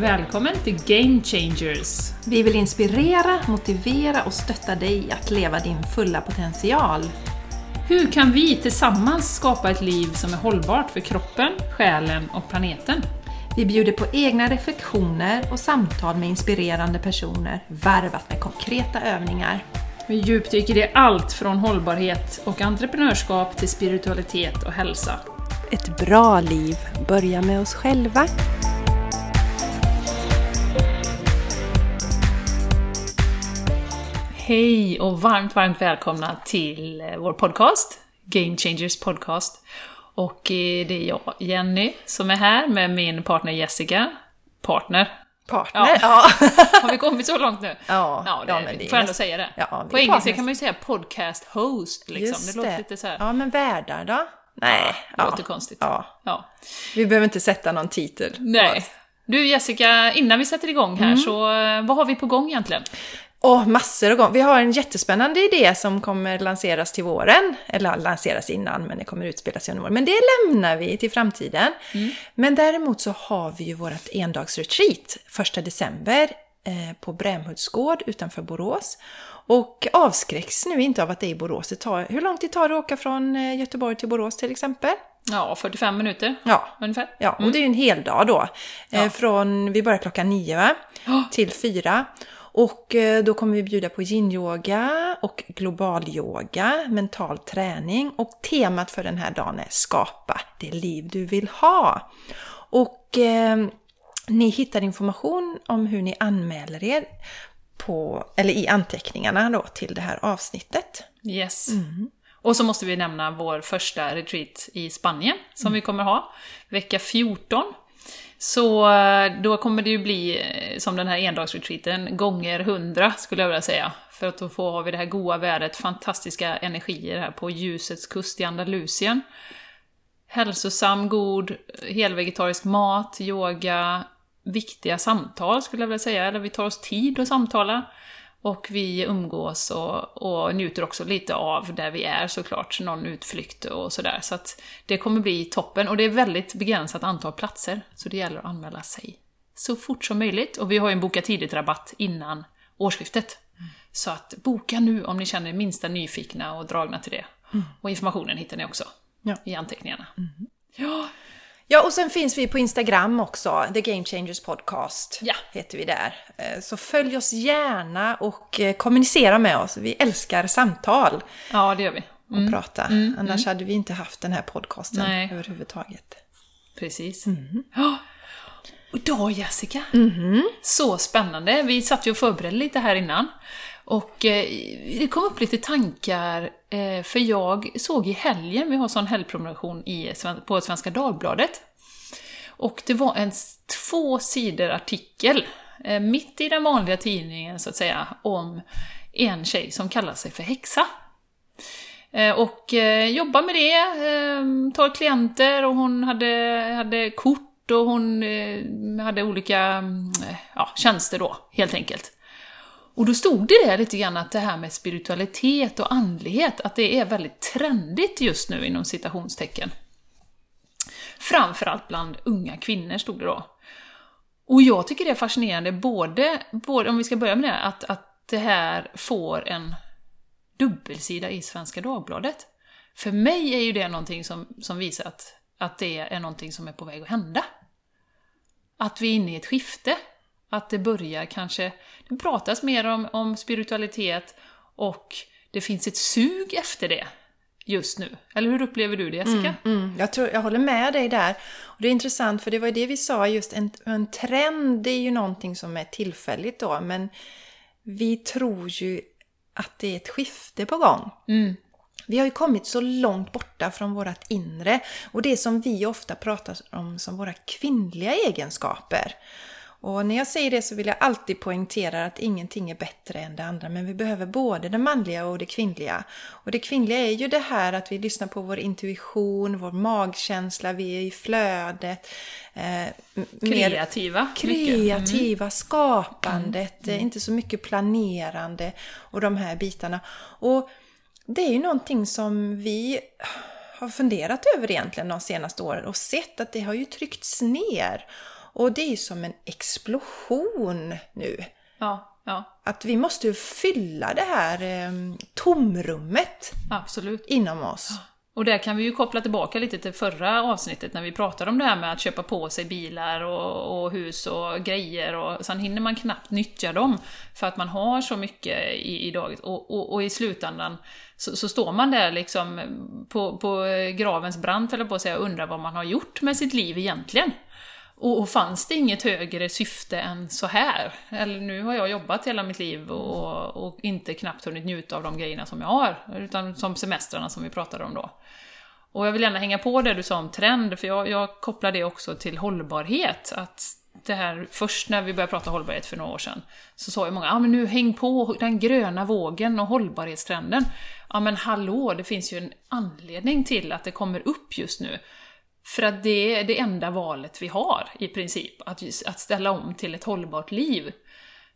Välkommen till Game Changers! Vi vill inspirera, motivera och stötta dig att leva din fulla potential. Hur kan vi tillsammans skapa ett liv som är hållbart för kroppen, själen och planeten? Vi bjuder på egna reflektioner och samtal med inspirerande personer, varvat med konkreta övningar. Vi djupdyker i allt från hållbarhet och entreprenörskap till spiritualitet och hälsa. Ett bra liv börjar med oss själva. Hej och varmt, varmt välkomna till eh, vår podcast, Game Changers Podcast. Och eh, det är jag, Jenny, som är här med min partner Jessica. Partner. Partner? Ja. Ja. Har vi kommit så långt nu? Ja, Ja, det, ja, men det får jag ändå säga det. Ja, vi På engelska partners. kan man ju säga podcast host, liksom. Just det låter lite så här. Ja, men värdar då? Nej. det låter konstigt. Ja. Ja. Vi behöver inte sätta någon titel. Nej. Du Jessica, innan vi sätter igång här, Mm. så eh, vad har vi på gång egentligen? Åh, massor av gånger. Vi har en jättespännande idé som kommer lanseras till våren. Eller lanseras innan, men det kommer utspelas under våren. Men det lämnar vi till framtiden. Men däremot så har vi ju vårt endagsretreat 1 december eh, på Brämhultsgård utanför Borås. Och avskräcks nu inte av att det är i Borås. Det tar, hur lång tid tar det att åka från eh, Göteborg till Borås till exempel? Ja, 45 minuter Ja, ungefär. Ja, och det är ju en hel dag då. Ja. Eh, Från, vi börjar klockan nio va? Ja. till fyra. Och eh, då kommer vi bjuda på yin-yoga och global-yoga, mental träning. Och temat för den här dagen är Skapa det liv du vill ha. Och eh, ni hittar information om hur ni anmäler er på, eller i anteckningarna då till det här avsnittet. Yes. Mm. Och så måste vi nämna vår första retreat i Spanien, som vi kommer ha, vecka 14. Så eh, då kommer det ju bli, eh, som den här endagsretreaten, gånger 100 skulle jag vilja säga. För att då får har vi det här goda vädret, fantastiska energier här på ljusets kust i Andalusien. Hälsosam, god, helvegetarisk mat, yoga, viktiga samtal skulle jag vilja säga, eller vi tar oss tid att samtala. Och vi umgås och, och njuter också lite av där vi är såklart, någon utflykt och sådär. Så att det kommer bli toppen. Och det är väldigt begränsat antal platser, så det gäller att anmäla sig så fort som möjligt. Och vi har ju en boka tidigt-rabatt innan årsskiftet. Så att boka nu om ni känner er minsta nyfikna och dragna till det. Och informationen hittar ni också Ja. i anteckningarna. Ja, Ja, och sen finns vi på Instagram också, The Game Changers Podcast Ja. heter vi där. Eh, Så följ oss gärna och eh, kommunicera med oss. Vi älskar samtal ja det gör vi. och prata. Annars hade vi inte haft den här podcasten Nej. överhuvudtaget. Precis. Mm. Ja. Och då Jessica, Mm-hmm. så spännande. Vi satt ju och förberedde lite här innan. Och eh, det kom upp lite tankar, Eh, för jag såg i helgen, vi har sån helgpromenation i, på Svenska Dagbladet. Och det var en två sidor artikel, eh, mitt i den vanliga tidningen så att säga, om en tjej som kallar sig för häxa. Eh, och eh, jobbar med det, tar klienter och hon hade, hade kort och hon hade olika mm, ja, tjänster då, helt enkelt. Och då stod det där lite grann att det här med spiritualitet och andlighet, att det är väldigt trendigt just nu inom citationstecken. Framförallt bland unga kvinnor, stod det då. Och jag tycker det är fascinerande, både, både om vi ska börja med det, att, att det här får en dubbelsida i Svenska Dagbladet. För mig är ju det någonting som, som visar att, att det är någonting som är på väg att hända. Att vi är inne i ett skifte. Att det börjar kanske... Det pratas mer om, om spiritualitet och det finns ett sug efter det just nu. Eller hur upplever du det Jessica? Mm, jag, tror, jag håller med dig där. Och det är intressant för det var ju det vi sa, just en, en trend det är ju någonting som är tillfälligt då, men vi tror ju att det är ett skifte på gång. Mm. Vi har ju kommit så långt borta från vårt inre och det som vi ofta pratar om som våra kvinnliga egenskaper. Och när jag säger det så vill jag alltid poängtera att ingenting är bättre än det andra, men vi behöver både det manliga och det kvinnliga. Och det kvinnliga är ju det här att vi lyssnar på vår intuition, vår magkänsla, vi är i flödet. Eh, Kreativa. mycket. Mm. kreativa, skapandet, eh, inte så mycket planerande och de här bitarna. Och det är ju någonting som vi har funderat över egentligen de senaste åren och sett att det har ju tryckts ner. Och det är som en explosion nu. Ja, ja, Att vi måste fylla det här eh, tomrummet absolut. inom oss. Och där kan vi ju koppla tillbaka lite till förra avsnittet när vi pratade om det här med att köpa på sig bilar och, och hus och grejer och sen hinner man knappt nyttja dem för att man har så mycket i, i daget. Och, och, och i slutändan så, så står man där liksom på, på gravens brant eller på att säga och undrar vad man har gjort med sitt liv egentligen. Och, och fanns det inget högre syfte än så här? Eller nu har jag jobbat hela mitt liv och, och inte knappt hunnit njuta av de grejerna som jag har, utan som semestrarna som vi pratade om då. Och jag vill gärna hänga på det du sa om trend, för jag, jag kopplar det också till hållbarhet. Att det här, först när vi började prata hållbarhet för några år sedan, så sa ju många ah, men nu häng på den gröna vågen och hållbarhetstrenden. Ja men hallå, det finns ju en anledning till att det kommer upp just nu. För att det är det enda valet vi har i princip, att, just, att ställa om till ett hållbart liv.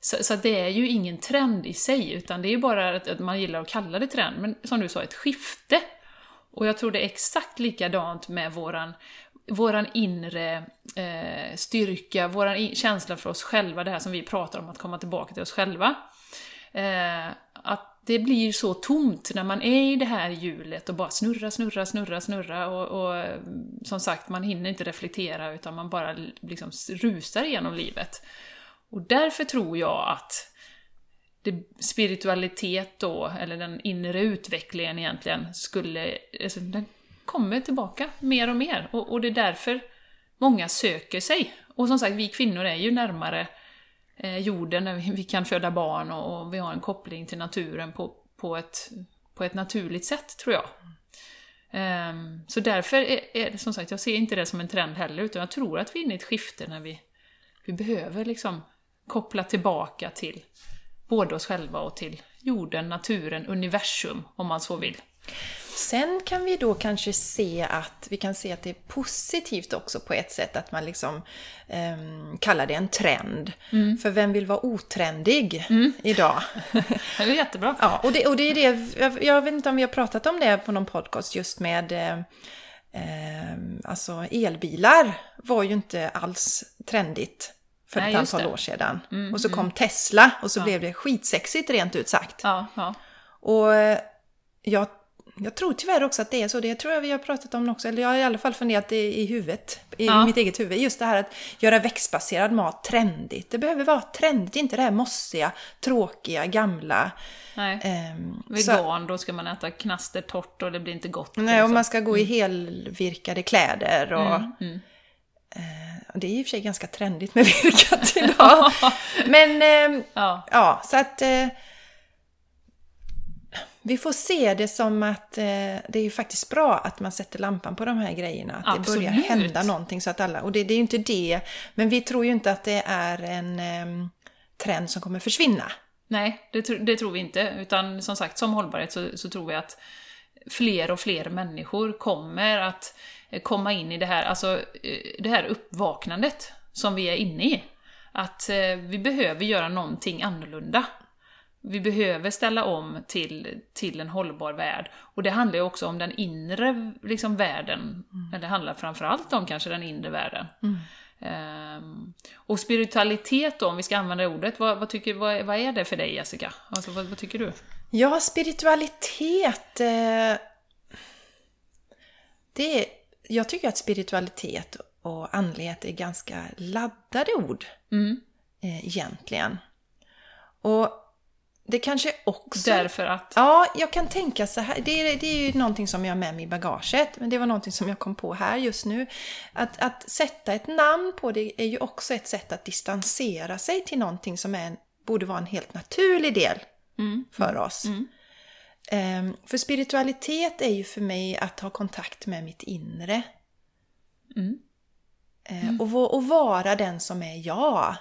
Så, så det är ju ingen trend i sig, utan det är ju bara att, att man gillar att kalla det trend, men som du sa, ett skifte. Och jag tror det är exakt likadant med våran, våran inre eh, styrka, våran in, känsla för oss själva, det här som vi pratar om, att komma tillbaka till oss själva. Eh, att det blir så tomt när man är i det här hjulet och bara snurra, snurra, snurra, snurra och, och som sagt, man hinner inte reflektera utan man bara liksom rusar genom livet. Och därför tror jag att det, spiritualitet då, eller den inre utvecklingen egentligen, skulle, alltså, den kommer tillbaka mer och mer. Och, och det är därför många söker sig. Och som sagt, vi kvinnor är ju närmare Eh, jorden, när vi, vi kan föda barn och, och, vi har en koppling till naturen på, på, ett, på ett naturligt sätt, tror jag. Um, så därför är, är det som sagt, jag ser inte det som en trend heller, utan jag tror att vi är inne i ett skifte när vi, vi behöver liksom koppla tillbaka till både oss själva och till jorden, naturen, universum, om man så vill. Sen kan vi då kanske se att vi kan se att det är positivt också på ett sätt att man liksom um, kallar det en trend. Mm. För vem vill vara otrendig mm. idag? det är jättebra. Ja, och det, och det är det, jag, jag, vet inte om vi har pratat om det på någon podcast just med eh, eh, alltså elbilar var ju inte alls trendigt för Nej, ett antal år sedan. Mm, och så kom mm. Tesla och så ja. blev det skitsexigt rent ut sagt. Ja, ja. Och eh, jag jag tror tyvärr också att det är så. Det tror jag vi har pratat om också. Eller jag har i alla fall funderat det i huvudet. I ja. mitt eget huvud. Just det här att göra växtbaserad mat trendigt. Det behöver vara trendigt, inte det här mossiga, tråkiga, gamla. Nej. Um, Vegan, så, då ska man äta knastertorrt och det blir inte gott. Nej, liksom. och man ska gå i mm. helvirkade kläder. Och, mm, mm. Uh, det är i och för sig ganska trendigt med virkat idag. Men, uh, ja. ja. så att... Vi får se det som att eh, det är ju faktiskt bra att man sätter lampan på de här grejerna. Att Absolut. det börjar hända någonting så att alla... Och det, det är ju inte det, men vi tror ju inte att det är en eh, trend som kommer försvinna. Nej, det, det, tror vi inte. Utan som sagt, som hållbarhet så, så tror vi att fler och fler människor kommer att eh, komma in i det här, alltså eh, det här uppvaknandet som vi är inne i. Att eh, vi behöver göra någonting annorlunda. Vi behöver ställa om till, till en hållbar värld. Och det handlar ju också om den inre liksom, världen. Mm. Eller det handlar framförallt om kanske den inre världen. Mm. Um, och spiritualitet då, om vi ska använda ordet, vad, vad, tycker, vad, vad är det för dig Jessica? Alltså, vad, vad tycker du? Ja, spiritualitet... Eh, det jag tycker att spiritualitet och andlighet är ganska laddade ord. Mm. Eh, egentligen. Och det kanske också... Därför att? Ja, jag kan tänka så här. Det är, det är ju någonting som jag har med mig i bagaget. Men det var någonting som jag kom på här just nu. Att, att sätta ett namn på det är ju också ett sätt att distansera sig till någonting som är en, borde vara en helt naturlig del mm. för oss. Mm. Um, för spiritualitet är ju för mig att ha kontakt med mitt inre. Mm. Uh, och, och, vara den som är jag.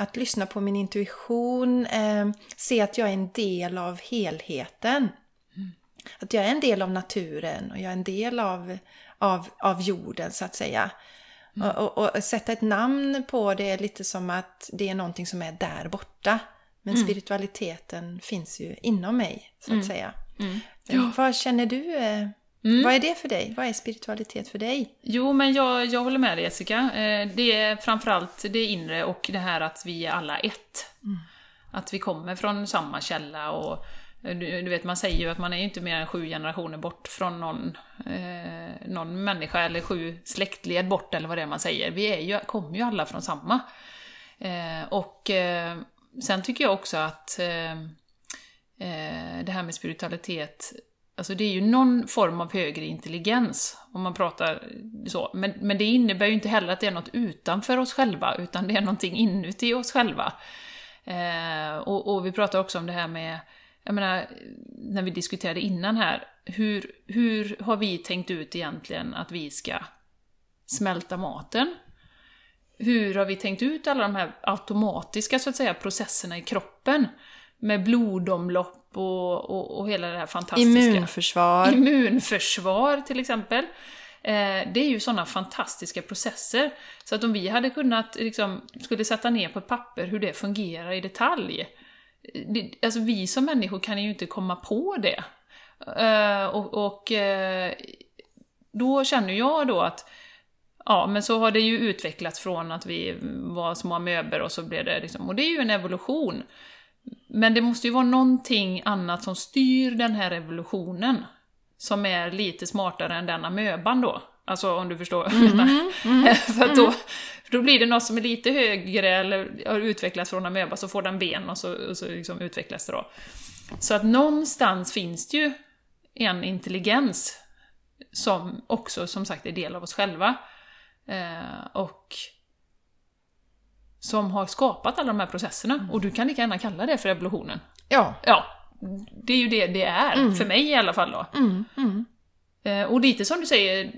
Att lyssna på min intuition, eh, se att jag är en del av helheten. Mm. Att jag är en del av naturen och jag är en del av, av, av jorden så att säga. Mm. Och, och, och, sätta ett namn på det är lite som att det är någonting som är där borta. Men mm. spiritualiteten finns ju inom mig, så att mm. säga. Mm. Ja. Vad känner du? Eh? Vad är det för dig? Vad är spiritualitet för dig? Jo, men jag, jag håller med dig Jessica. Eh, Det är framförallt det inre och det här att vi är alla ett. Att vi kommer från samma källa och eh, du, vet, man säger ju att man är inte mer än sju generationer bort från någon, eh, någon människa eller sju släktled bort eller vad det är man säger. Vi är ju, kommer ju alla från samma. Eh, och eh, sen tycker jag också att eh, det här med spiritualitet, alltså det är ju någon form av högre intelligens, om man pratar så. Men, men det innebär ju inte heller att det är något utanför oss själva, utan det är någonting inuti oss själva. Eh, och, och vi pratar också om det här med, jag menar, när vi diskuterade innan här, hur, hur har vi tänkt ut egentligen att vi ska smälta maten? hur har vi tänkt ut alla de här automatiska så att säga, processerna i kroppen? Med blodomlopp och, och, och hela det här fantastiska. Immunförsvar. Immunförsvar till exempel. Eh, det är ju sådana fantastiska processer. Så att om vi hade kunnat, liksom, skulle sätta ner på ett papper hur det fungerar i detalj. Det, alltså vi som människor kan ju inte komma på det. Eh, och och eh, då känner jag då att Ja, men så har det ju utvecklats från att vi var små amöber och så blev det liksom, och det är ju en evolution. Men det måste ju vara någonting annat som styr den här evolutionen. Som är lite smartare än den amöban då. Alltså om du förstår. För att då, då blir det något som är lite högre eller har utvecklats från amöba, så får den ben och så, och så liksom utvecklas det då. Så att någonstans finns det ju en intelligens som också som sagt är del av oss själva. Eh, och som har skapat alla de här processerna. Och du kan lika gärna kalla det för evolutionen. Ja. Ja, det är ju det det är, för mig i alla fall då. Mm, mm. Eh, och lite som du säger,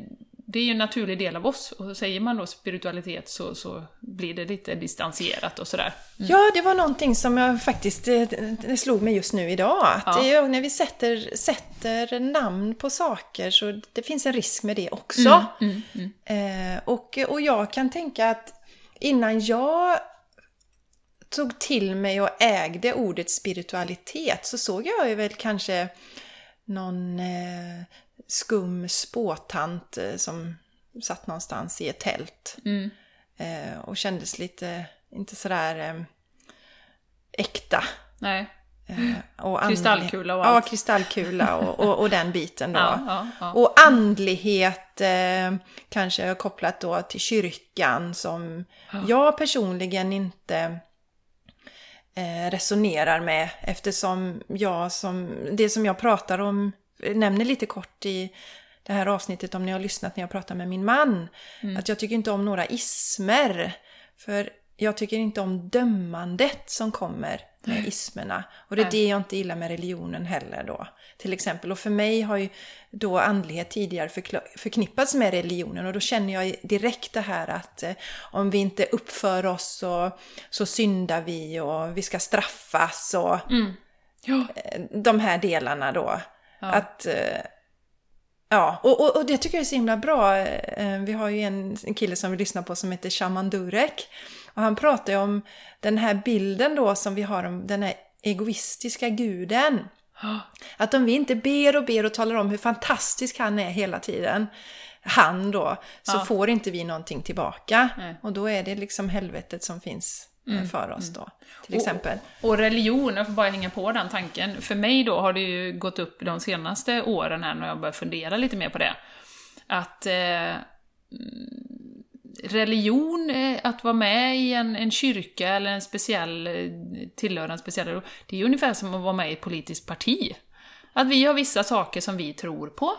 det är ju en naturlig del av oss. Och säger man då spiritualitet så, så blir det lite distanserat och sådär. Ja, det var någonting som jag faktiskt det, det slog mig just nu idag. Att Ja. är när vi sätter, sätter namn på saker så det finns en risk med det också. Mm, mm. Eh, och, och jag kan tänka att innan jag tog till mig och ägde ordet spiritualitet så såg jag ju väl kanske någon eh, skum spåtant eh, som satt någonstans i ett tält. Mm. Eh, och kändes lite, inte sådär eh, äkta. Nej. Eh, och Kristallkula och Ja, allt. kristallkula och, och, och den biten då. Ja, ja, ja. Och andlighet eh, kanske kopplat då till kyrkan som jag personligen inte eh, resonerar med eftersom jag som, det som jag pratar om, nämner lite kort i det här avsnittet om ni har lyssnat när jag pratar med min man. Att jag tycker inte om några ismer. För jag tycker inte om dömandet som kommer med ismerna. Och det är det jag inte gillar med religionen heller då. Till exempel. Och för mig har ju då andlighet tidigare förknippats med religionen. Och då känner jag direkt det här att eh, om vi inte uppför oss så, så syndar vi och vi ska straffas och Ja. eh, de här delarna då. Att eh, Ja, och, och, och det tycker jag är så himla bra. Eh, Vi har ju en, en kille som vi lyssnar på som heter Shaman Durek. Och han pratar ju om den här bilden då som vi har om den här egoistiska guden. Att om vi inte ber och ber och talar om hur fantastisk han är hela tiden, han då, så Ja. får inte vi någonting tillbaka. Nej. Och då är det liksom helvetet som finns eh, för oss då, till Och- exempel. Och religion, jag får bara hänga på den tanken. För mig då har det ju gått upp de senaste åren här när jag börjat fundera lite mer på det. Att eh, mm, religion, eh, att vara med i en, en kyrka eller en speciell, tillhörande tillhöra en speciell det är ju ungefär som att vara med i ett politiskt parti. Att vi har vissa saker som vi tror på,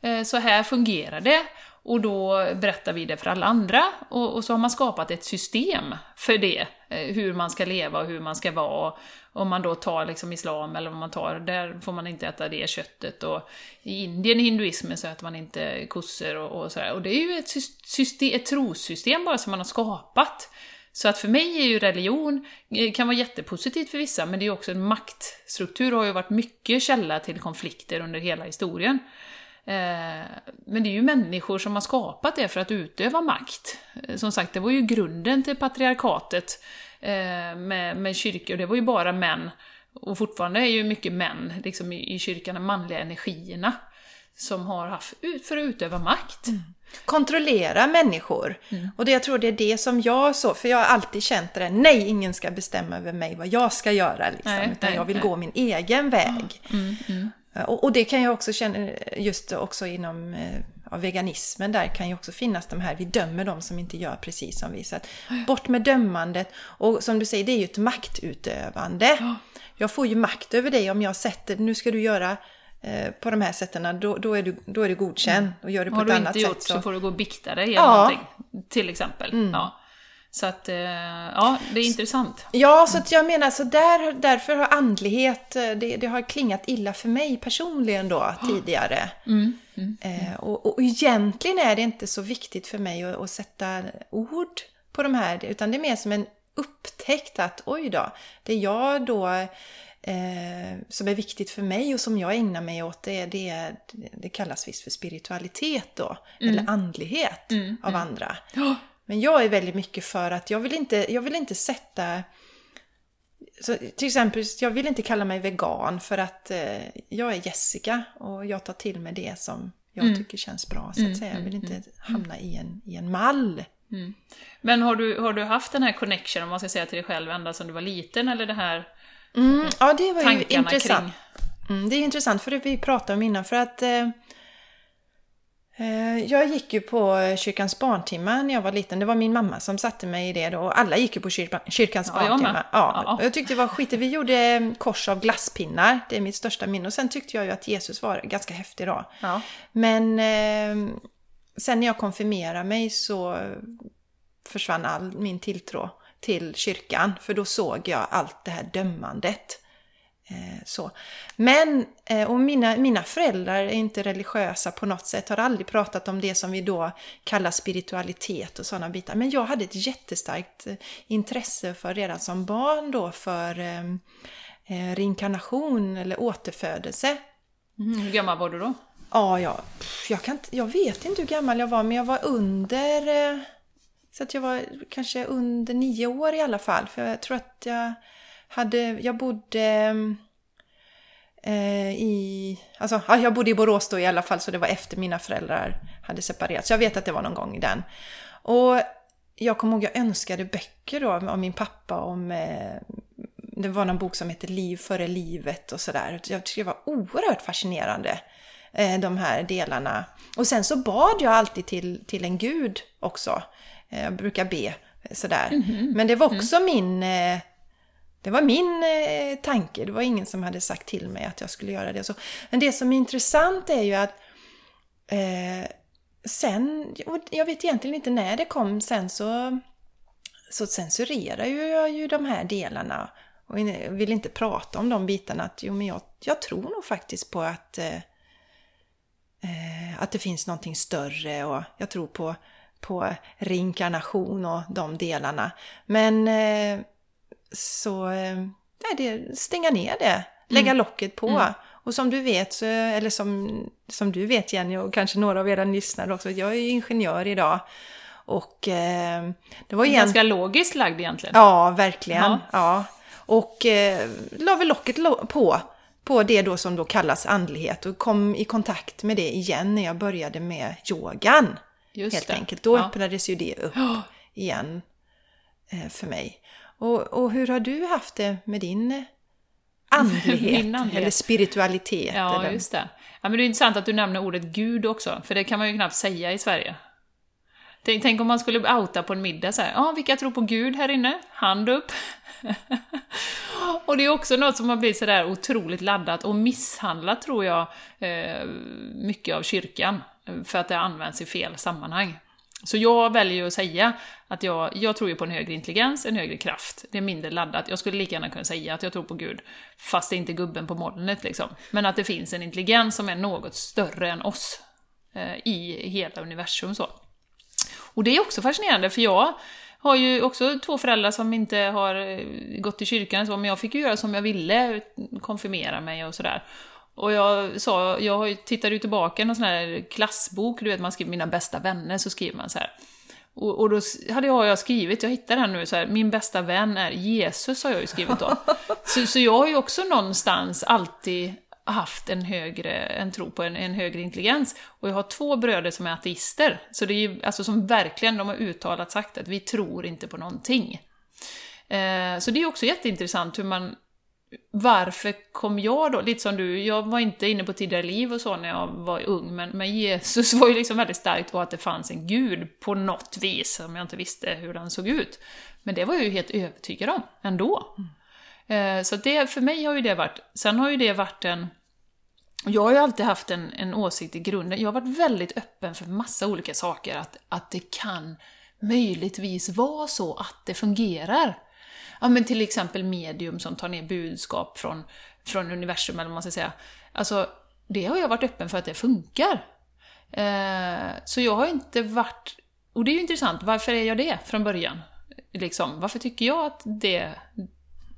eh, så här fungerar det, och då berättar vi det för alla andra, och, och så har man skapat ett system för det, Eh, hur man ska leva och hur man ska vara. Om man då tar liksom islam, eller om man tar, där får man inte äta det köttet, och i Indien, i hinduismen, så äter man inte kossor och, och sådär. Och det är ju ett, system, ett trossystem bara som man har skapat. Så att för mig är ju religion, eh, kan vara jättepositivt för vissa, men det är ju också en maktstruktur, och har ju varit mycket källa till konflikter under hela historien. Eh, Men det är ju människor som har skapat det för att utöva makt. Eh, Som sagt, det var ju grunden till patriarkatet eh, med, med kyrkor, det var ju bara män. Och fortfarande är ju mycket män liksom i, i kyrkan, de manliga energierna. som har haft ut för att utöva makt. kontrollera människor. Och det, jag tror det är det som jag så, för jag har alltid känt det där, nej ingen ska bestämma över mig vad jag ska göra. Liksom, Nej, utan nej, jag vill nej. gå min egen väg. Mm, mm. Och, och det kan jag också känna, just också inom eh, av veganismen, där kan ju också finnas de här, vi dömer de som inte gör precis som vi. Så att, bort med dömandet. Och som du säger, det är ju ett maktutövande. Jag får ju makt över dig om jag sätter, nu ska du göra eh, på de här sätten, då, då, är du, då är du godkänd. Och gör du på Har ett du annat inte gjort sätt så... får du gå och bikta dig eller Ja. någonting. Till exempel. Ja. Så att, eh, ja, det är intressant. Ja, så att jag menar, så där, därför har andlighet, eh, det, det har klingat illa för mig personligen då tidigare. Eh, och, och egentligen är det inte så viktigt för mig att, att sätta ord på de här, utan det är mer som en upptäckt att oj då, det jag då eh, som är viktigt för mig och som jag ägnar mig åt, det, det, det kallas visst för spiritualitet då, eller andlighet av andra. Men jag är väldigt mycket för att jag vill inte, jag vill inte sätta... Så, till exempel, jag vill inte kalla mig vegan för att eh, jag är Jessica och jag tar till mig det som jag tycker känns bra. Så att säga. Jag vill inte hamna i en, i en mall. Men har du, har du haft den här connection, om man ska säga till dig själv, ända sedan du var liten? Eller det här Mm, ja, det var ju intressant. kring... Mm, det är intressant för det vi pratade om innan för att eh, jag gick ju på kyrkans barntimmar när jag var liten. Det var min mamma som satte mig i det då. Och alla gick ju på kyrka, kyrkans Ja, barntimmar. Ja, Ja. jag tyckte det var skit. Vi gjorde kors av glasspinnar. Det är mitt största minne. Och sen tyckte jag ju att Jesus var ganska häftig då. Ja. Men eh, sen när jag konfirmerade mig så försvann all min tilltro till kyrkan. För då såg jag allt det här dömandet. Eh, så. Men, eh, och mina, mina föräldrar är inte religiösa på något sätt, har aldrig pratat om det som vi då kallar spiritualitet och sådana bitar. Men jag hade ett jättestarkt eh, intresse för redan som barn då för eh, reinkarnation eller återfödelse. Mm, hur gammal var du då? Ja, jag, jag, kan jag vet inte hur gammal jag var, men jag var under... Så att jag var kanske under nio år i alla fall. För jag tror att jag hade... Jag bodde eh, i... Alltså, ja, jag bodde i Borås då i alla fall, så det var efter mina föräldrar hade separerat. Så jag vet att det var någon gång i den. Och jag kommer ihåg, jag önskade böcker då av min pappa om... Eh, det var någon bok som heter Liv före livet och sådär. Jag tyckte det var oerhört fascinerande eh, de här delarna. Och sen så bad jag alltid till, till en gud också. Eh, Jag brukar be eh, sådär. Men det var också min... Det var min eh, tanke. Det var ingen som hade sagt till mig att jag skulle göra det. Så, men det som är intressant är ju att eh, sen, jag vet egentligen inte när det kom, sen så, så censurerar ju jag ju de här delarna. Och vill inte prata om de bitarna. Att, jo, men jag, jag tror nog faktiskt på att eh, eh, att det finns någonting större och jag tror på, på reinkarnation och de delarna. Men eh, så, eh, nej, det, stänga ner det, lägga locket på. Och som du vet, så, eller som, som du vet Jenny och kanske några av era lyssnare också, jag är ju ingenjör idag. Och eh, det var egentligen... Ganska logiskt lagd egentligen. Ja, verkligen. Ja. Ja. Och eh, la väl locket lo- på, på det då som då kallas andlighet och kom i kontakt med det igen när jag började med yogan. Just helt det. enkelt. Då Ja. öppnades ju det upp igen eh, för mig. Och, och hur har du haft det med din andlighet, andlighet. eller spiritualitet? Ja, eller? just det. Ja, men det är intressant att du nämner ordet Gud också, för det kan man ju knappt säga i Sverige. Tänk, tänk om man skulle outa på en middag så här, ja, vilka tror på Gud här inne? Hand upp. och det är också något som har blivit sådär otroligt laddat och misshandlat, tror jag, eh, mycket av kyrkan. eh, För att det används i fel sammanhang. Så jag väljer att säga att jag, jag tror ju på en högre intelligens, en högre kraft. Det är mindre laddat. Jag skulle lika gärna kunna säga att jag tror på Gud, fast det är inte gubben på molnet liksom. Men att det finns en intelligens som är något större än oss eh, i hela universum så. Och det är också fascinerande, för jag har ju också två föräldrar som inte har eh, gått i kyrkan, så, men jag fick ju göra som jag ville, konfirmera mig och sådär. Och jag sa, jag tittade ju tillbaka i någon sån här klassbok, du vet man skriver mina bästa vänner, så skriver man så här. Och, och då hade jag, jag skrivit, jag hittade den nu, så här, min bästa vän är Jesus, har jag ju skrivit då. så, så jag har ju också någonstans alltid haft en högre, en tro på en, en högre intelligens. Och jag har två bröder som är ateister, så det är ju, alltså som verkligen, de har uttalat sagt att vi tror inte på någonting. Eh, så det är också jätteintressant hur man varför kom jag då, lite som du, jag var inte inne på tidigare liv och så när jag var ung, men, men Jesus var ju liksom väldigt starkt på att det fanns en gud på något vis, om jag inte visste hur den såg ut. Men det var jag ju helt övertygad om ändå. Mm. Eh, så det, för mig har ju det varit, sen har ju det varit en jag har ju alltid haft en, en åsikt i grunden, jag har varit väldigt öppen för massa olika saker, att, att det kan möjligtvis vara så att det fungerar ja, men till exempel medium som tar ner budskap från, från universum, eller vad man ska säga. Alltså, det har jag varit öppen för att det funkar. Eh, så jag har inte varit... Och det är ju intressant, varför är jag det från början? Liksom, varför tycker jag att det,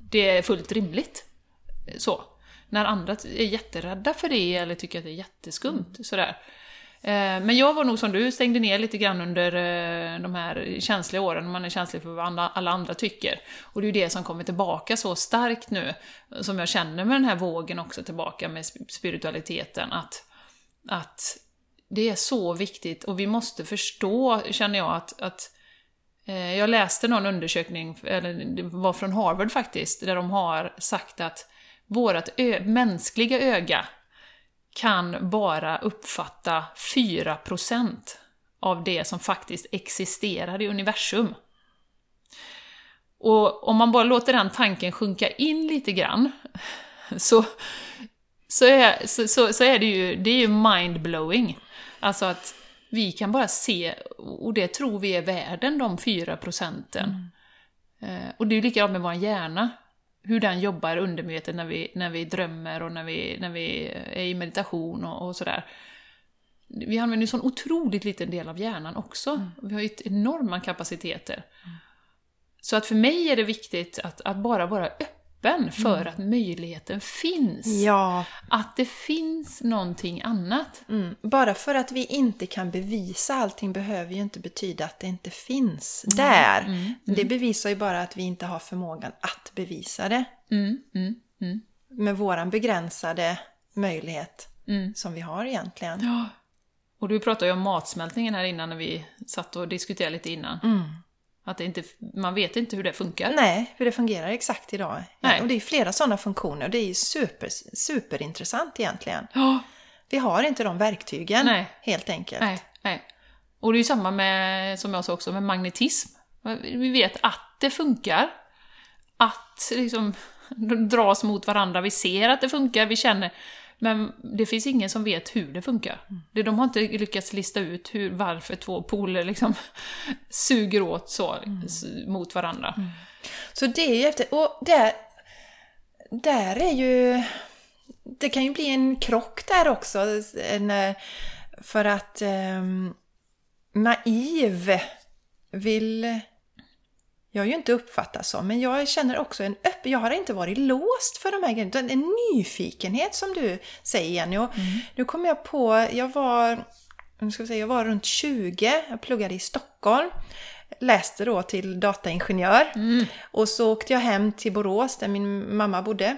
det är fullt rimligt? Så. När andra är jätterädda för det eller tycker att det är jätteskumt. Sådär. Eh, men jag var nog som du, stängde ner lite grann under eh, de här känsliga åren, man är känslig för vad alla andra tycker. Och det är ju det som kommer tillbaka så starkt nu, som jag känner med den här vågen också tillbaka med spiritualiteten, att, att det är så viktigt och vi måste förstå, känner jag, att, att eh, jag läste någon undersökning, eller det var från Harvard faktiskt, där de har sagt att vårt mänskliga öga kan bara uppfatta 4% av det som faktiskt existerar i universum. Och om man bara låter den tanken sjunka in lite grann, så, så, är, så, så, så är det ju, det är ju mindblowing. Alltså att vi kan bara se, och det tror vi är världen, de 4 procenten. Mm. Och det är ju likadant med vår hjärna hur den jobbar undermedvetet när vi, när vi drömmer och när vi, när vi är i meditation och, och sådär. Vi använder ju en sån otroligt liten del av hjärnan också. Mm. Vi har ju enorma kapaciteter. Mm. Så att för mig är det viktigt att, att bara vara öppen öppen för mm. att möjligheten finns. Ja. Att det finns någonting annat. Mm. Bara för att vi inte kan bevisa allting behöver ju inte betyda att det inte finns mm. där. Mm. Det bevisar ju bara att vi inte har förmågan att bevisa det. Mm. Med våran begränsade möjlighet som vi har egentligen. Ja. Och du pratade ju om matsmältningen här innan när vi satt och diskuterade lite innan. Att det inte, man vet inte hur det funkar. Nej, hur det fungerar exakt idag. Nej. Och det är flera sådana funktioner. Det är ju super, superintressant egentligen. Ja. Vi har inte de verktygen, Nej. helt enkelt. Nej. Nej. Och det är ju samma med, som jag sa också, med magnetism. Vi vet att det funkar. Att liksom dras mot varandra. Vi ser att det funkar, vi känner men det finns ingen som vet hur det funkar. Mm. De har inte lyckats lista ut hur, varför två poler liksom suger åt så mm. mot varandra. Mm. Så det är ju efter... Och där, där är ju... Det kan ju bli en krock där också. En, för att um, naiv vill jag har ju inte uppfattat så, men jag känner också en öppen... Jag har inte varit låst för de här grejerna, en nyfikenhet som du säger Jenny. Och mm. Nu kom jag på, jag var, nu ska vi säga, jag var runt 20, jag pluggade i Stockholm. Läste då till dataingenjör. Mm. Och så åkte jag hem till Borås där min mamma bodde.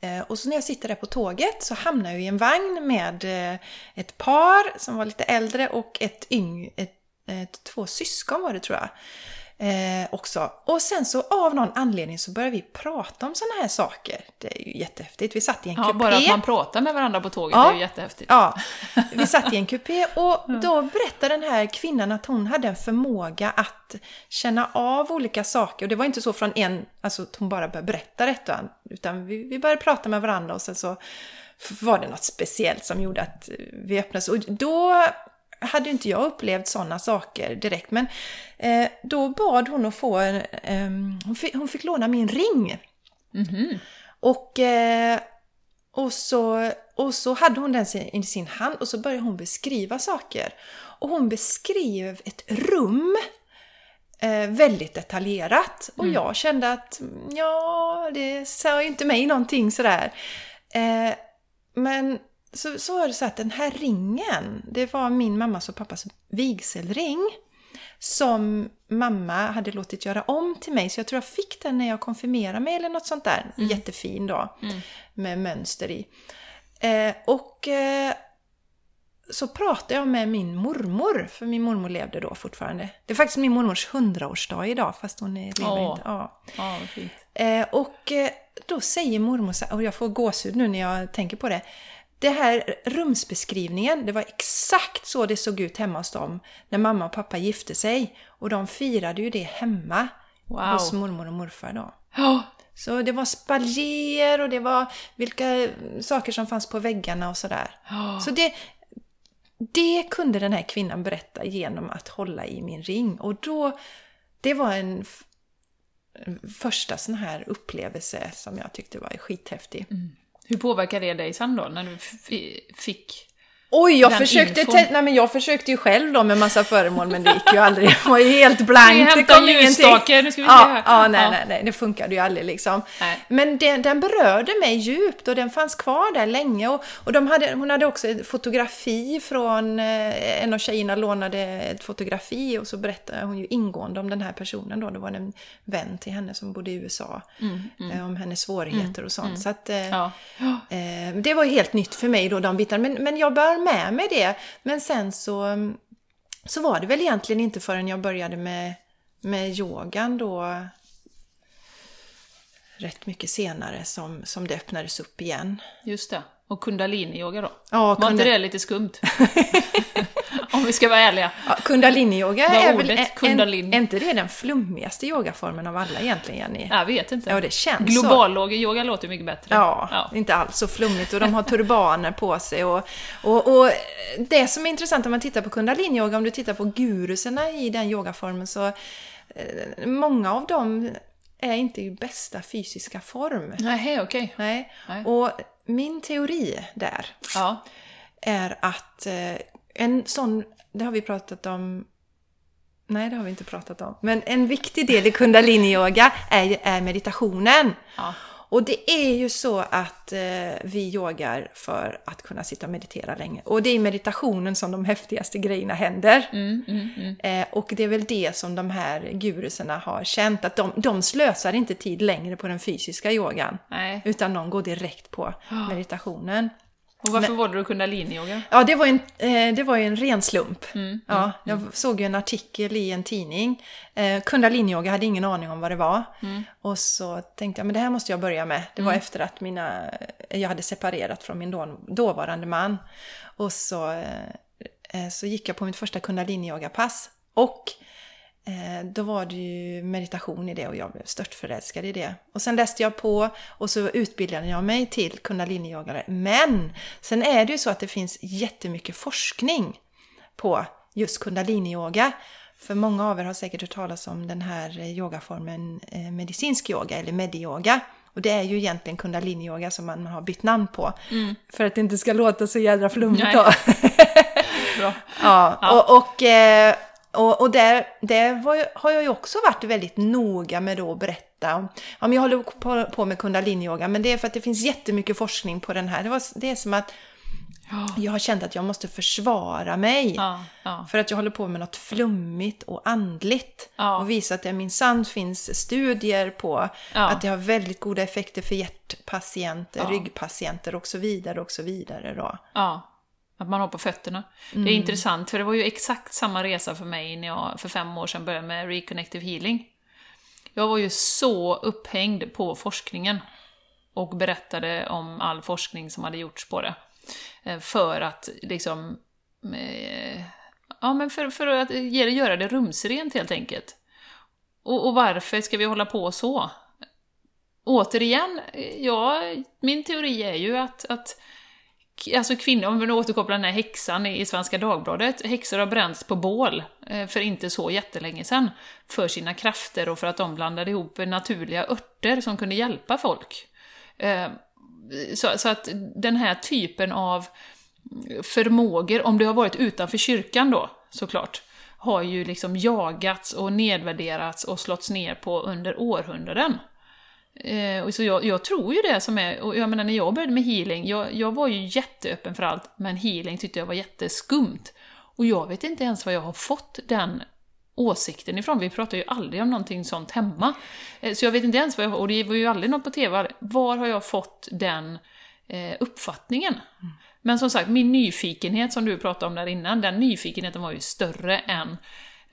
Eh, och så när jag sitter där på tåget så hamnar jag i en vagn med eh, ett par som var lite äldre och ett yng, ett, ett, två syskon var det tror jag eh, också. Och sen så av någon anledning så började vi prata om sådana här saker. Det är ju jättehäftigt. Vi satt i en ja, kupé. Bara att man pratar med varandra på tåget ja, är ju jättehäftigt. Ja, vi satt i en kupé och då berättade den här kvinnan att hon hade en förmåga att känna av olika saker. Och det var inte så från en, alltså att hon bara började berätta detta, utan vi, vi började prata med varandra och sen så var det något speciellt som gjorde att vi öppnades. Och då hade inte jag upplevt sådana saker direkt. Men eh, då bad hon att få en, eh, hon, fick, hon, fick, låna min ring. Mm -hmm. Och, eh, och, så, och så hade hon den i sin hand och så började hon beskriva saker. Och hon beskrev ett rum eh, väldigt detaljerat. Och mm. jag kände att ja, det sa ju inte mig någonting sådär. Eh, men så, så var det så att den här ringen, det var min mammas och pappas vigselring. Som mamma hade låtit göra om till mig, så jag tror jag fick den när jag konfirmerade mig eller något sånt där. Mm. Jättefin då, mm. med mönster i. Eh, och eh, så pratade jag med min mormor, för min mormor levde då fortfarande. Det är faktiskt min mormors hundraårsdag idag, fast hon är, lever inte. Ja. Fint. Eh, och eh, då säger mormor och jag får gåshud nu när jag tänker på det. Det här rumsbeskrivningen, det var exakt så det såg ut hemma hos dem när mamma och pappa gifte sig. Och de firade ju det hemma Wow. hos mormor och morfar då. Ja, Så det var spaljer och det var vilka saker som fanns på väggarna och sådär. Ja. Så det, det kunde den här kvinnan berätta genom att hålla i min ring. Och då, det var en, första sån här upplevelse som jag tyckte var skithäftig. Hur påverkade det dig sen då, när du fick... Oj, jag Den försökte, infon. nej, men jag försökte ju själv då med massa föremål men det gick ju aldrig. Det var ju helt blankt. Det kom ingenting. nu ska vi Ja, ja, nej, Ja. nej, nej, det funkade ju aldrig liksom. Nej. Men den, den berörde mig djupt och den fanns kvar där länge. Och, och de hade, hon hade också ett fotografi från, eh, en av tjejerna lånade ett fotografi och så berättade hon ju ingående om den här personen då. Det var en vän till henne som bodde i USA. eh, Om hennes svårigheter och sånt. Så att, eh, Ja. Eh, det var ju helt nytt för mig då, de bitarna. Men, men jag bär med mig det. Men sen så, så var det väl egentligen inte förrän jag började med, med yogan då rätt mycket senare som, som det öppnades upp igen. Just det. Och kundalini-yoga då? Ja, Var kunda- inte det lite skumt? Om vi ska vara ärliga. Ja, kundalini-yoga är väl ordet en, kundalini? är inte det den flummigaste yogaformen av alla egentligen, Jenny? Jag vet inte. Ja, det känns så. Global-yoga låter mycket bättre. Ja, ja. inte alls så flummigt och de har turbaner på sig. Och, och, och det som är intressant om man tittar på kundalini-yoga, om du tittar på guruserna i den yogaformen så eh, många av dem är inte i bästa fysiska form. Nej, okej. Nej. Nej. Och min teori där Ja. är att eh, en sån, det har vi pratat om Nej, det har vi inte pratat om. Men en viktig del i kundalini-yoga är, är meditationen. Ja. Och det är ju så att eh, vi yogar för att kunna sitta och meditera länge. Och det är i meditationen som de häftigaste grejerna händer. Mm, mm, mm. Eh, och det är väl det som de här guruserna har känt, att de, de slösar inte tid längre på den fysiska yogan. Nej. Utan de går direkt på meditationen. Och varför valde du kundalini-yoga? Ja, det var, en, eh, det var ju en ren slump. Mm, ja, jag såg ju en artikel i en tidning. Eh, Kundalini-yoga hade ingen aning om vad det var. Mm. Och så tänkte jag, men det här måste jag börja med. Det var efter att mina, jag hade separerat från min då, dåvarande man. Och så, eh, eh, så gick jag på mitt första kundalini-yoga-pass. Och eh, då var det ju meditation i det och jag blev störtförälskad i det. Och sen läste jag på och så utbildade jag mig till kundalini-yogare. Men sen är det ju så att det finns jättemycket forskning på just kundalini-yoga. För många av er har säkert hört talas om den här eh, yogaformen eh, medicinsk yoga eller medi-yoga. Och det är ju egentligen kundalini-yoga som man har bytt namn på. För att det inte ska låta så jädra flummigt då. Ja, Ja. och, och, eh, och, och där, där ju, har jag ju också varit väldigt noga med då att berätta om. Ja, men jag håller på, på med kundalini-yoga, men det är för att det finns jättemycket forskning på den här. Det, var, det är som att jag har känt att jag måste försvara mig. Ja, ja. För att jag håller på med något flummigt och andligt. Ja. Och visa att det minsann finns studier på att det har väldigt goda effekter för hjärtpatienter, ryggpatienter och så vidare och så vidare då. Ja, att man har på fötterna. Det Mm. är intressant, för det var ju exakt samma resa för mig när jag för fem år sedan började med Reconnective Healing. Jag var ju så upphängd på forskningen och berättade om all forskning som hade gjorts på det. Eh, För att liksom... eh, Ja, men för, för att göra det rumsrent helt enkelt. Och, och varför ska vi hålla på så? Återigen, eh, ja, min teori är ju att, att alltså kvinnor, om vi nu återkopplar den här häxan i, Svenska Dagbladet, häxor har bränts på bål eh, för inte så jättelänge sedan för sina krafter och för att de blandade ihop naturliga örter som kunde hjälpa folk. Eh, så, så att den här typen av förmågor, om det har varit utanför kyrkan då, såklart, har ju liksom jagats och nedvärderats och slåtts ner på under århundraden. Eh, och så jag, jag tror ju det som är, och jag menar när jag började med healing, jag, jag var ju jätteöppen för allt, men healing tyckte jag var jätteskumt. Och jag vet inte ens var jag har fått den åsikten ifrån, vi pratar ju aldrig om någonting sånt hemma. Eh, så jag vet inte ens vad jag, och det var ju aldrig något på TV, var har jag fått den eh, uppfattningen. Men som sagt, min nyfikenhet som du pratade om där innan, den nyfikenheten var ju större än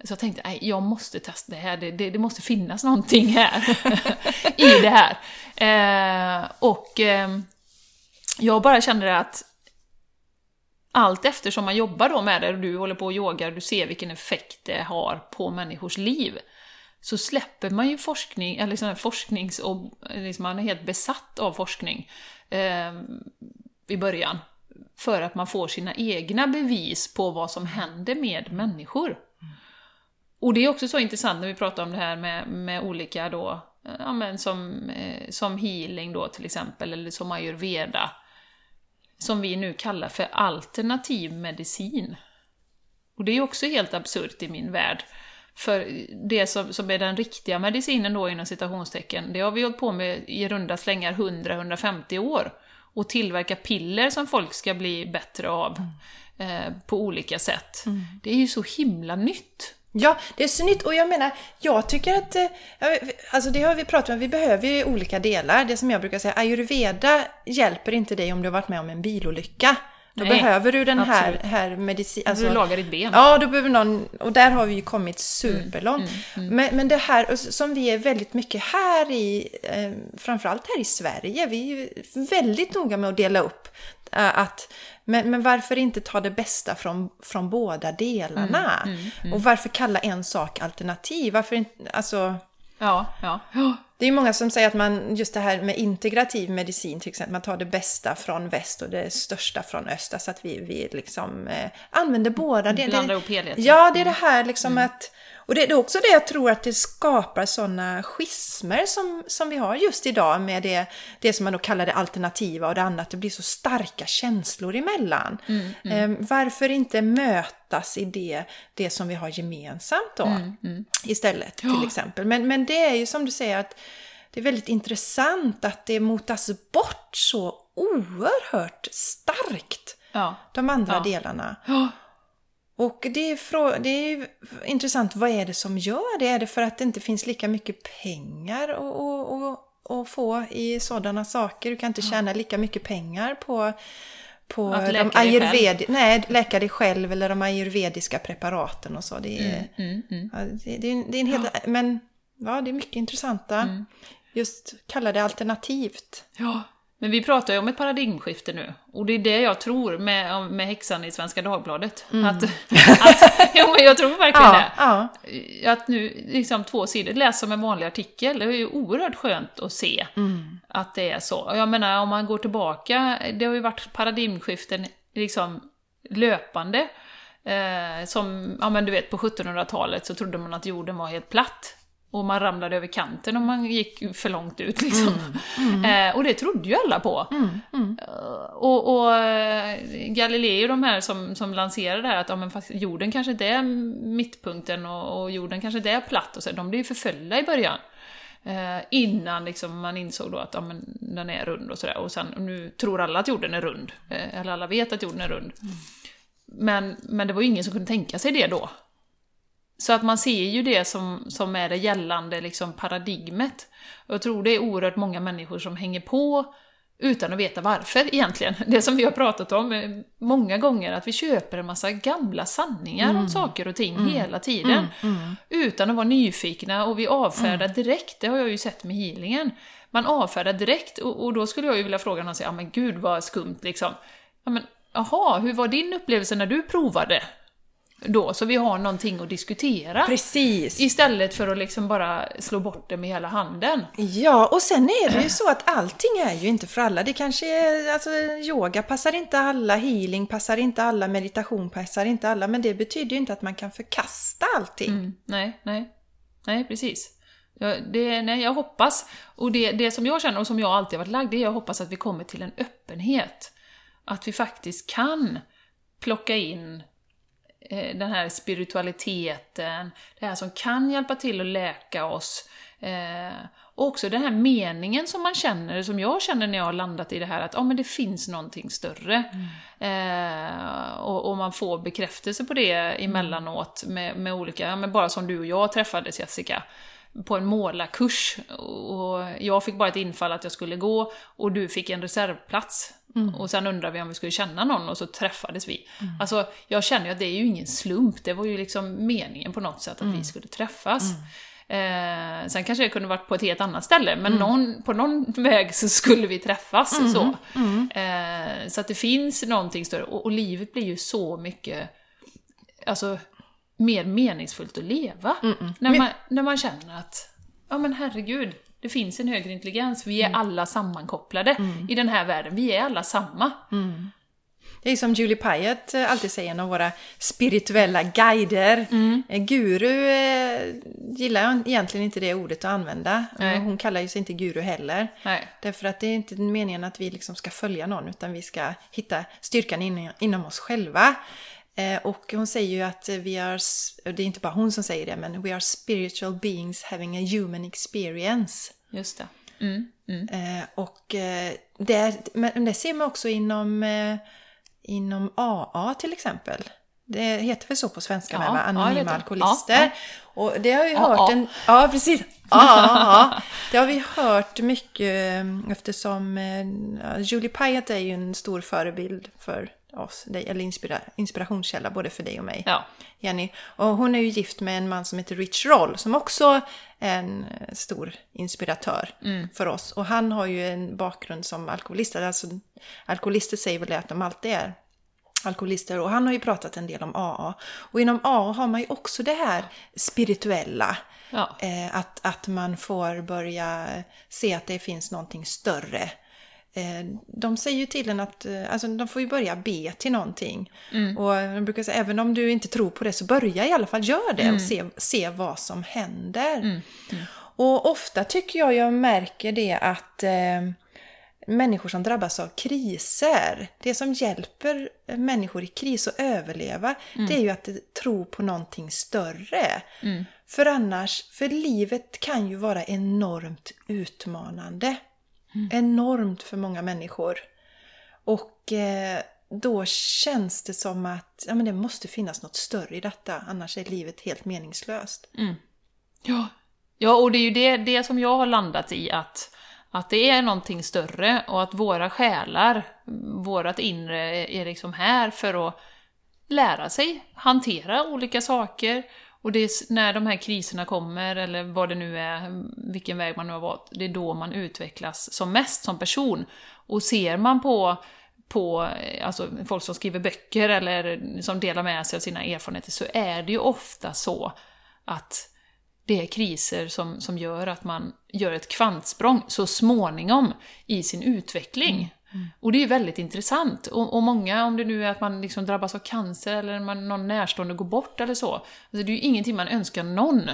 så jag tänkte, nej, jag måste testa det här, det, det, det måste finnas någonting här i det här. Eh, och eh, jag bara kände att allt eftersom man jobbar då med det, och du håller på och yogar, du ser vilken effekt det har på människors liv, så släpper man ju forskning, eller liksom forsknings... Och, liksom man är helt besatt av forskning eh, i början. För att man får sina egna bevis på vad som händer med människor. Och det är också så intressant när vi pratar om det här med, med olika då, ja men som, eh, som healing då till exempel, eller som ayurveda. Som vi nu kallar för alternativ medicin. Och det är också helt absurt i min värld. För det som, som är den riktiga medicinen då inom citationstecken, det har vi hållit på med i runda slängar 100-150 år. Och tillverka piller som folk ska bli bättre av mm. eh, på olika sätt. Mm. Det är ju så himla nytt. Ja, det är så nytt och jag menar, jag tycker att, eh, alltså det har vi pratat om, vi behöver ju olika delar. Det som jag brukar säga, ayurveda hjälper inte dig om du har varit med om en bilolycka. Då Nej, behöver du den här, här medicin... Alltså, du lagar ditt ben. Ja, då behöver någon... Och där har vi ju kommit superlångt. Mm, mm, mm. Men, men det här som vi är väldigt mycket här i, eh, framförallt här i Sverige, vi är ju väldigt noga med att dela upp eh, att men, men varför inte ta det bästa från, från båda delarna? Mm, mm, mm. Och varför kalla en sak alternativ? Varför inte, alltså... Ja, ja. Det är många som säger att man, just det här med integrativ medicin till exempel, man tar det bästa från väst och det största från öst. Så att vi, vi liksom eh, använder båda. Det, Blandar ihop helheten. Ja, det är det här liksom mm. att och det är också det jag tror att det skapar sådana schismer som, som vi har just idag med det, det som man då kallar det alternativa och det andra, att det blir så starka känslor emellan. Mm, mm. Eh, varför inte mötas i det, det som vi har gemensamt då mm, mm. istället till ja. exempel. Men, men det är ju som du säger att det är väldigt intressant att det motas bort så oerhört starkt. Ja. De andra ja. delarna. Och det är, det är intressant, vad är det som gör det? Är det för att det inte finns lika mycket pengar att få i sådana saker? Du kan inte tjäna lika mycket pengar på, på de ayurved nej, läka dig själv eller de ayurvediska preparaten och så. Det är, mm, mm, mm. det, det, är, det är en helt, ja. Men ja, det är mycket intressanta. Mm. Just kalla det alternativt. Ja, men vi pratar ju om ett paradigmskifte nu, och det är det jag tror med, med häxan i Svenska Dagbladet. Mm. Att, att, jo, men jag tror verkligen ja, det. Ja. Att nu, liksom två sidor, läs som en vanlig artikel, det är ju oerhört skönt att se mm. att det är så. Jag menar, om man går tillbaka, det har ju varit paradigmskiften liksom löpande. Eh, som, ja men du vet, på 1700-talet så trodde man att jorden var helt platt och man ramlade över kanten om man gick för långt ut. Liksom. Mm, mm. Eh, och det trodde ju alla på. Mm, mm. Eh, och, och eh, Galilei och de här som, som lanserade det här att ja, men fast jorden kanske inte är mittpunkten och, och jorden kanske inte är platt, och så, de blev ju förföljda i början. Eh, innan liksom man insåg då att ja, men den är rund och sådär. Och sen nu tror alla att jorden är rund. Eh, eller alla vet att jorden är rund. Mm. Men, men det var ju ingen som kunde tänka sig det då. Så att man ser ju det som, som är det gällande liksom paradigmet. Och jag tror det är oerhört många människor som hänger på utan att veta varför egentligen. Det som vi har pratat om många gånger, att vi köper en massa gamla sanningar mm. om saker och ting mm. hela tiden. Mm. mm. Utan att vara nyfikna och vi avfärdar mm. direkt, det har jag ju sett med healingen. Man avfärdar direkt och, och då skulle jag ju vilja fråga någon, ja men gud vad skumt liksom. Ja men, jaha, hur var din upplevelse när du provade? Då, så vi har någonting att diskutera. Precis. Istället för att liksom bara slå bort det med hela handen. Ja, och sen är det ju så att allting är ju inte för alla. Det kanske är, alltså yoga passar inte alla, healing passar inte alla, meditation passar inte alla, men det betyder ju inte att man kan förkasta allting. Mm, nej, nej. Nej, precis. Jag, det, nej, jag hoppas, och det, det som jag känner och som jag alltid har varit lagd, det är jag hoppas att vi kommer till en öppenhet. Att vi faktiskt kan plocka in den här spiritualiteten, det här som kan hjälpa till att läka oss. Eh, och också den här meningen som man känner, som jag känner när jag har landat i det här, att oh, men det finns någonting större. Mm. Eh, och, och, man får bekräftelse på det emellanåt med, med olika, ja, men bara som du och jag träffades Jessica. På en målarkurs. Och jag fick bara ett infall att jag skulle gå och du fick en reservplats. Och sen undrade vi om vi skulle känna någon och så träffades vi. Alltså, jag känner ju att det är ju ingen slump, det var ju liksom meningen på något sätt att vi skulle träffas. Eh, sen kanske det kunde varit på ett helt annat ställe, men någon, på någon väg så skulle vi träffas. Så. Eh, så att det finns någonting större, och, och livet blir ju så mycket alltså, mer meningsfullt att leva. När, man, när man känner att, ja men herregud, det finns en högre intelligens, vi är alla sammankopplade i den här världen, vi är alla samma. Det är som Julie Pyatt eh, alltid säger, en av våra spirituella guider. Eh, Guru eh, gillar jag egentligen inte det ordet att använda. Nej. Hon kallar ju sig inte guru heller. Nej. Därför att det är inte meningen att vi liksom ska följa någon, utan vi ska hitta styrkan in, inom oss själva. Eh, och hon säger ju att vi är, det är inte bara hon som säger det, men we are spiritual beings having a human experience. Just det. Mm, mm. Eh, och eh, det, men det ser man också inom, inom AA till exempel. Det heter väl så på svenska Ja, med, va? ja, Anonyma det. alkoholister. Ja, Och det har vi Ja, hört ja. en... Ja, precis. Ja, ja, det har vi hört mycket eftersom Julie Pyatt är ju en stor förebild för oss, eller inspira, inspirationskälla både för dig och mig. Ja. Jenny. Och hon är ju gift med en man som heter Rich Roll som också är en eh, stor inspiratör för oss. Och han har ju en bakgrund som alkoholist. Alltså, alkoholister säger väl att de alltid är alkoholister. Och han har ju pratat en del om AA. Och inom AA har man ju också det här spirituella. Ja. Eh, att, att man får börja se att det finns någonting större. Eh, de säger ju till en att eh, alltså, de får ju börja be till någonting. Och de brukar säga även om du inte tror på det så börja i alla fall gör det och se, se vad som händer. Och ofta tycker jag jag märker det att eh, människor som drabbas av kriser, det som hjälper människor i kris att överleva, det är ju att tro på någonting större. För annars, för livet kan ju vara enormt utmanande. Enormt för många människor. Och eh, då känns det som att ja, men det måste finnas något större i detta, annars är livet helt meningslöst. Mm. Ja. ja, och det är ju det, det som jag har landat i, att, att det är någonting större och att våra själar, vårat inre är liksom här för att lära sig hantera olika saker. Och det är när de här kriserna kommer, eller vad det nu är, vilken väg man nu har valt, det är då man utvecklas som mest som person. Och ser man på, på eh, alltså, folk som skriver böcker eller som delar med sig av sina erfarenheter, så är det ju ofta så att det är kriser som, som gör att man gör ett kvantsprång så småningom i sin utveckling. Och det är väldigt intressant. Och, och många, om det nu är att man liksom drabbas av cancer eller man, någon närstående går bort eller så, alltså det är ju ingenting man önskar någon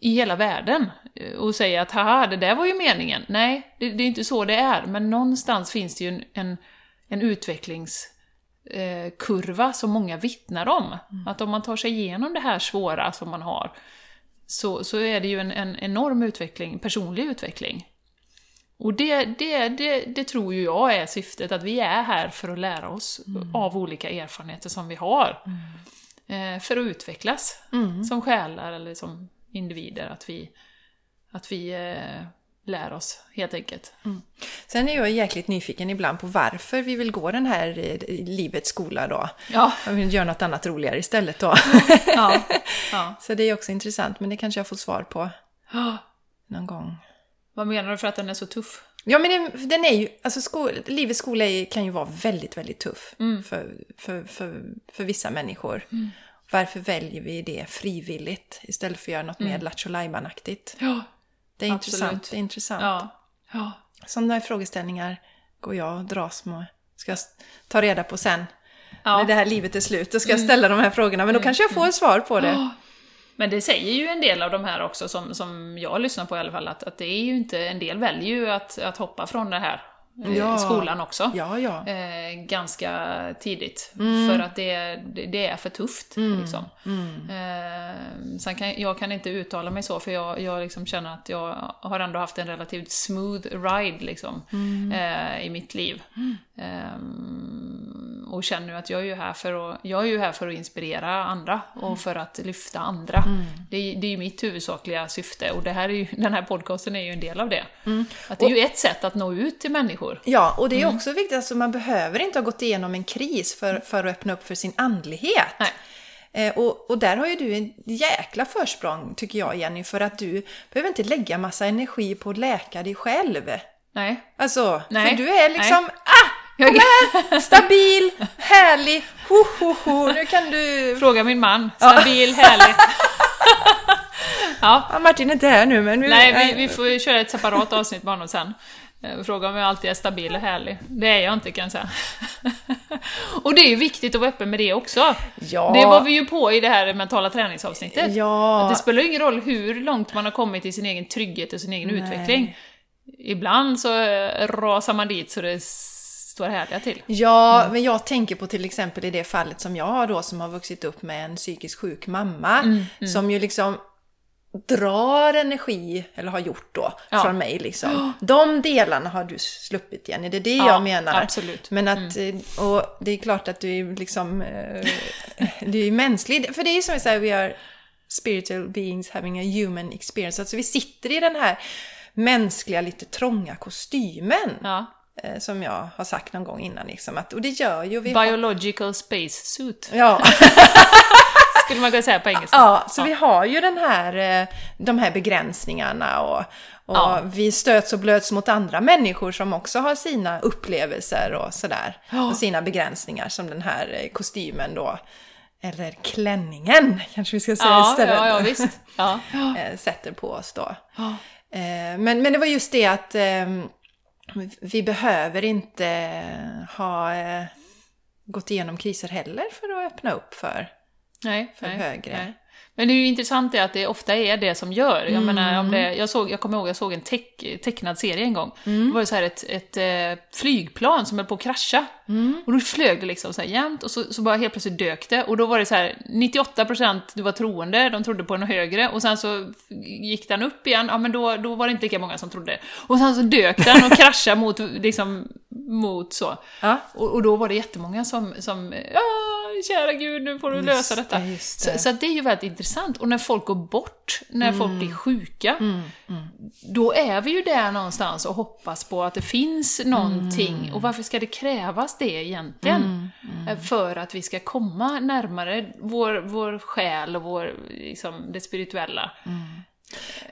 i hela världen eh, och säga att haha, det där var ju meningen. Nej, det, det är inte så det är, men någonstans finns det ju en, en, en utvecklingskurva som många vittnar om. Att om man tar sig igenom det här svåra som man har, så, så är det ju en, en enorm utveckling, personlig utveckling. Och det, det, det, det tror ju jag är syftet, att vi är här för att lära oss av olika erfarenheter som vi har. Eh, för att utvecklas som själar eller som individer, att vi, att vi eh, lär oss helt enkelt. Sen är jag jäkligt nyfiken ibland på varför vi vill gå den här eh, livets skola då. Ja, Jag vill göra något annat roligare istället då. ja, ja. Så det är också intressant, men det kanske jag får svar på någon gång. Vad menar du för att den är så tuff? Ja, men den, den är ju, alltså skol, livets skola är, kan ju vara väldigt, väldigt tuff för, för, för, för vissa människor. Varför väljer vi det frivilligt istället för att göra något mer lattjo aktigt Ja, Det är Absolut. intressant. Det är intressant. ja, ja. Sådana här frågeställningar går jag och dras med. Ska jag ta reda på sen. Ja. När det här livet är slut, då ska jag ställa de här frågorna. Men då kanske jag får ett svar på det. Men det säger ju en del av de här också, som, som jag lyssnar på i alla fall, att, att det är ju inte, en del väljer ju att, att hoppa från det här. Ja. skolan också. Ja, ja. Eh, ganska tidigt. Mm. För att det, det, är för tufft. Liksom. Eh, sen kan, jag kan inte uttala mig så, för jag, jag liksom känner att jag har ändå haft en relativt smooth ride liksom, Mm. eh, i mitt liv. Eh, och känner att jag är ju här för att, jag är ju här för att inspirera andra och för att lyfta andra. Det, är- det är ju mitt huvudsakliga syfte och det här är ju, den här podcasten är ju en del av det. Att det är ju ett sätt att nå ut till människor. Ja, och det är också viktigt, alltså man behöver inte ha gått igenom en kris för, för att öppna upp för sin andlighet. Nej. Eh, och, och där har ju du en jäkla försprång, tycker jag Jenny, för att du behöver inte lägga massa energi på att läka dig själv. Nej. Alltså, Nej. för du är liksom, Nej. ah! Jag, Stabil, härlig, ho, ho, ho. Nu kan du... fråga min man. Stabil, härlig. ja. Ja, Martin är inte här nu, men... Nu, Nej, vi, vi får köra ett separat avsnitt med honom sen. Eh, Fråga om jag alltid är stabil och härlig. Det är jag inte kan jag säga. och det är ju viktigt att vara öppen med det också. Ja. Det var vi ju på i det här mentala träningsavsnittet. Ja. Att det spelar ingen roll hur långt man har kommit i sin egen trygghet och sin egen utveckling. Ibland så eh, rasar man dit så det står härliga till. Ja, men jag tänker på till exempel i det fallet som jag har då som har vuxit upp med en psykiskt sjuk mamma Mm, som ju liksom drar energi, eller har gjort då, Ja. från mig liksom. De delarna har du sluppit Jenny, det är det Ja, jag menar. absolut. Men att, eh, och det är klart att du är liksom, eh, du är mänsklig. För det är ju som vi säger, we are spiritual beings having a human experience. Alltså vi sitter i den här mänskliga, lite trånga kostymen. Ja. Eh, som jag har sagt någon gång innan. Liksom, att, och det gör ju... Vi har, Biological space suit, ja, skulle man kunna säga på engelska. ja, så vi har ju den här, eh, de här begränsningarna och, och Ja. vi stöts och blöts mot andra människor som också har sina upplevelser och sådär. Och sina begränsningar som den här eh, kostymen då. Eller klänningen kanske vi ska säga Ja, istället. ja, ja, visst. Ja. eh, sätter på oss då. Men, men det var just det att eh, vi behöver inte ha gått igenom kriser heller för att öppna upp för. Nej, För nej, högre. Nej. Men det är ju intressant att det ofta är det som gör. Jag menar, om Mm. det, jag, såg, jag kommer ihåg jag såg en teck, tecknad serie en gång. Mm. Det var ju så här ett, ett eh, flygplan som höll på att krascha. Mm. Och då flög det liksom så här jämnt och så, så bara helt plötsligt dök det. Och då var det så här 98% du var troende, de trodde på något högre. Och sen så gick den upp igen, ja men då, då var det inte lika många som trodde. Och sen så dök den och kraschade mot, liksom, mot så. Ja. Och, och då var det jättemånga som, som ja, kära gud, nu får du lösa Just detta. det, Så, det. så att det är ju väldigt intressant. Och när folk går bort, när Mm. folk blir sjuka, då är vi ju där någonstans och hoppas på att det finns någonting. Mm. Och varför ska det krävas det egentligen? Eh, För att vi ska komma närmare vår, vår själ och vår, liksom, det spirituella.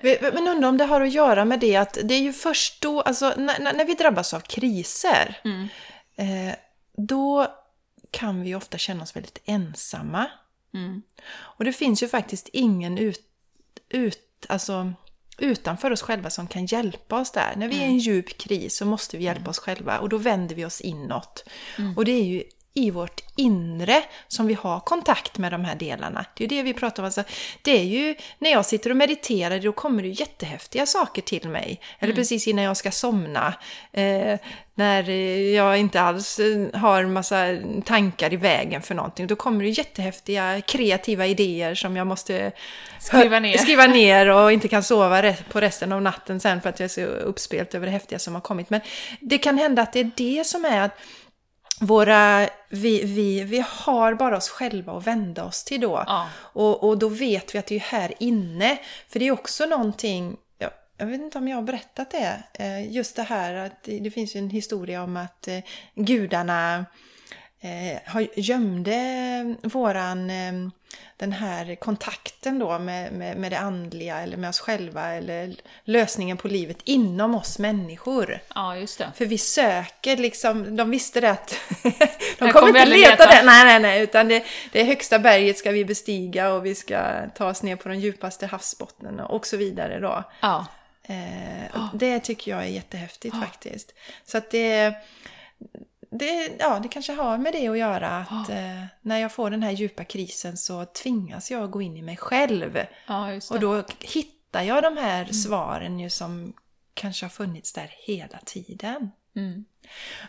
Vi- Men undrar om det har att göra med det att det är ju först då, alltså när, när vi drabbas av kriser, Mm. eh, då kan vi ofta känna oss väldigt ensamma. Mm. Och det finns ju faktiskt ingen ut, ut, alltså, utanför oss själva som kan hjälpa oss där. När vi är i en djup kris så måste vi hjälpa oss själva och då vänder vi oss inåt. Och det är ju i vårt inre som vi har kontakt med de här delarna. Det är ju det vi pratar om. Alltså, det är ju när jag sitter och mediterar, då kommer det jättehäftiga saker till mig. Eller precis innan jag ska somna. Eh, när jag inte alls eh, har massa tankar i vägen för någonting. Då kommer det jättehäftiga kreativa idéer som jag måste Skriva ner. skriva ner och inte kan sova på resten av natten sen för att jag är så uppspelt över det häftiga som har kommit. Men det kan hända att det är det som är att våra, vi, vi, vi har bara oss själva att vända oss till då. Ja. Och, och då vet vi att det är här inne. För det är också någonting, jag, jag vet inte om jag har berättat det, eh, just det här att det, finns ju en historia om att eh, gudarna eh, gömde våran, eh, den här kontakten då med, med, med det andliga eller med oss själva eller lösningen på livet inom oss människor. Ja, just det. För vi söker liksom, de visste det att de kommer inte leta leta. det. Nej, nej, nej, utan det, det högsta berget ska vi bestiga och vi ska ta oss ner på de djupaste havsbottnen och så vidare då. Ja. Eh, Det tycker jag är jättehäftigt faktiskt. Så att det, det, ja, det kanske har med det att göra att eh, när jag får den här djupa krisen så tvingas jag gå in i mig själv. ja. Och då hittar jag de här svaren ju som kanske har funnits där hela tiden.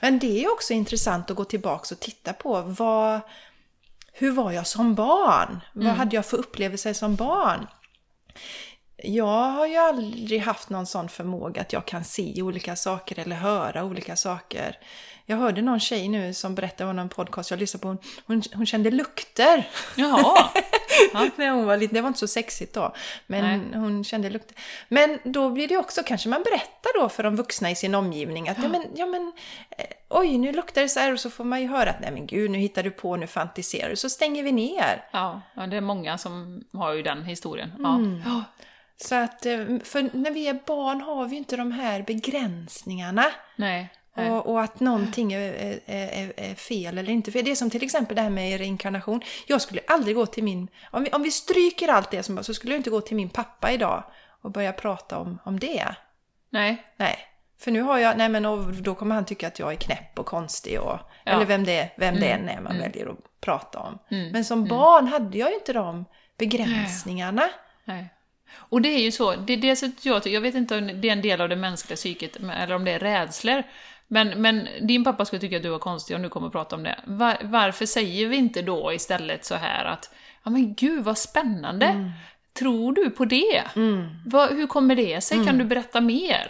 Men det är också intressant att gå tillbaka och titta på vad, hur var jag som barn? Vad hade jag för upplevelser som barn? Jag har ju aldrig haft någon sån förmåga att jag kan se olika saker eller höra olika saker. Jag hörde någon tjej nu som berättade om en podcast jag lyssnade på, hon, hon, hon kände lukter. Jaha. När hon var liten, det var inte så sexigt då. Men hon kände lukter. Men då blir det också, kanske man berättar då för de vuxna i sin omgivning att ja, men, ja men eh, oj nu luktar det så här och så får man ju höra att nej men gud nu hittar du på, nu fantiserar du. Så stänger vi ner. Ja, ja, det är många som har ju den historien. Ja. Mm. Så att, eh, för när vi är barn har vi ju inte de här begränsningarna. Nej. Nej. Och, och att någonting är, är, är, fel eller inte fel. Det är som till exempel det här med reinkarnation. Jag skulle aldrig gå till min... Om vi, om vi stryker allt det som, så skulle jag inte gå till min pappa idag och börja prata om, om det. Nej. Nej. För nu har jag, nej men och då kommer han tycka att jag är knäpp och konstig och, Ja. eller vem det, vem det Mm, än är man mm. väljer att prata om. Mm, Men som barn hade jag ju inte de begränsningarna. Nej. Och det är ju så, det är det som jag, jag vet inte om det är en del av det mänskliga psyket, eller om det är rädslor. Men, men din pappa skulle tycka att du var konstig om du kommer att prata om det. Var, varför säger vi inte då istället så här att Ja men gud vad spännande! Tror du på det? Vad, hur kommer det sig? Kan du berätta mer?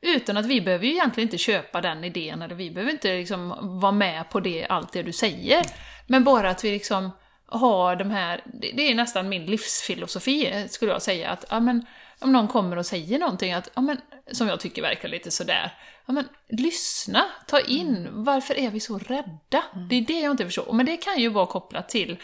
Utan att vi behöver ju egentligen inte köpa den idén, eller vi behöver inte liksom vara med på det, allt det du säger. Men bara att vi liksom har de här, det, det är nästan min livsfilosofi skulle jag säga, att ja, men, om någon kommer och säger någonting att, ja, men, som jag tycker verkar lite sådär, ja, men, lyssna, ta in, varför är vi så rädda? Det är det jag inte förstår. Men det kan ju vara kopplat till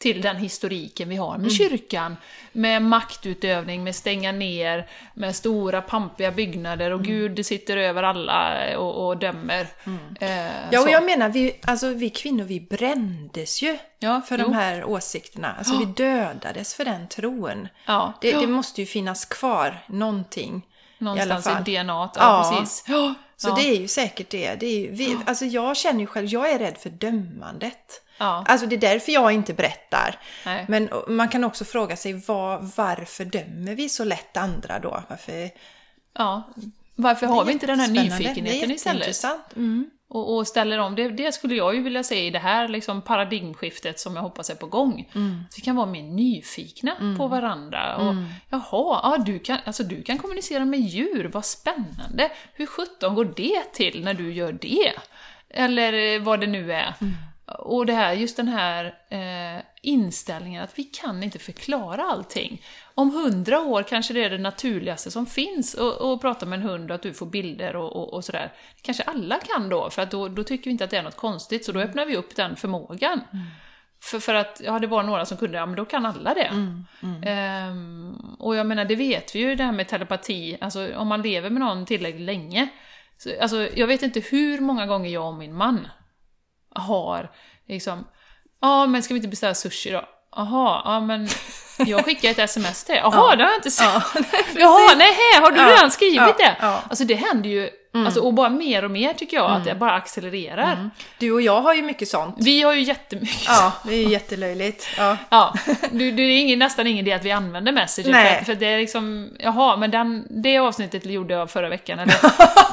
till den historiken vi har med kyrkan, med maktutövning, med stänga ner, med stora pampiga byggnader och Gud sitter över alla och, och dömer. Eh, Ja, och så. jag menar, vi, alltså, vi kvinnor vi brändes ju Ja, för jo. de här åsikterna. Alltså vi dödades för den tron. Ja, Det, det måste ju finnas kvar någonting. Någonstans i i, alla fall. DNA, ja, Ja. precis. Så ja. det är ju säkert det. det är ju, vi, alltså jag känner ju själv, jag är rädd för dömandet. Ja. Alltså det är därför jag inte berättar. Nej. Men man kan också fråga sig var, varför dömer vi så lätt andra då? Varför, ja. Varför har vi inte den här nyfikenheten Det är istället? jätteintressant. Mm. Och, och ställer om. Det, det skulle jag ju vilja se i det här liksom paradigmskiftet som jag hoppas är på gång. Mm. Vi kan vara mer nyfikna på varandra. Och, Jaha, ja, du, kan, alltså, du kan kommunicera med djur, vad spännande! Hur sjutton går det till när du gör det? Eller eh, vad det nu är. Mm. Och det här, just den här eh, inställningen att vi kan inte förklara allting. Om hundra år kanske det är det naturligaste som finns att prata med en hund och att du får bilder och, och, och sådär. Kanske alla kan då, för att då, då tycker vi inte att det är något konstigt, så då öppnar vi upp den förmågan. För, för att, ja det var några som kunde, ja men då kan alla det. Ehm, och jag menar, det vet vi ju det här med telepati, alltså om man lever med någon tillräckligt länge. Så, alltså, jag vet inte hur många gånger jag och min man har liksom, ja men ska vi inte beställa sushi då? Jaha, ja men jag skickar ett sms till dig. Jaha, det har jag inte sett. Jaha, nej, har du Ja, redan skrivit ja, det? ja. Alltså det händer ju, alltså, och bara mer och mer tycker jag, att det bara accelererar. Du och jag har ju mycket sånt. Vi har ju jättemycket Ja, det är ju jättelöjligt. Ja. Ja, det, det är ingen, nästan ingen idé att vi använder Messenger Nej. för, för det är liksom, jaha, men den, det avsnittet gjorde jag förra veckan, eller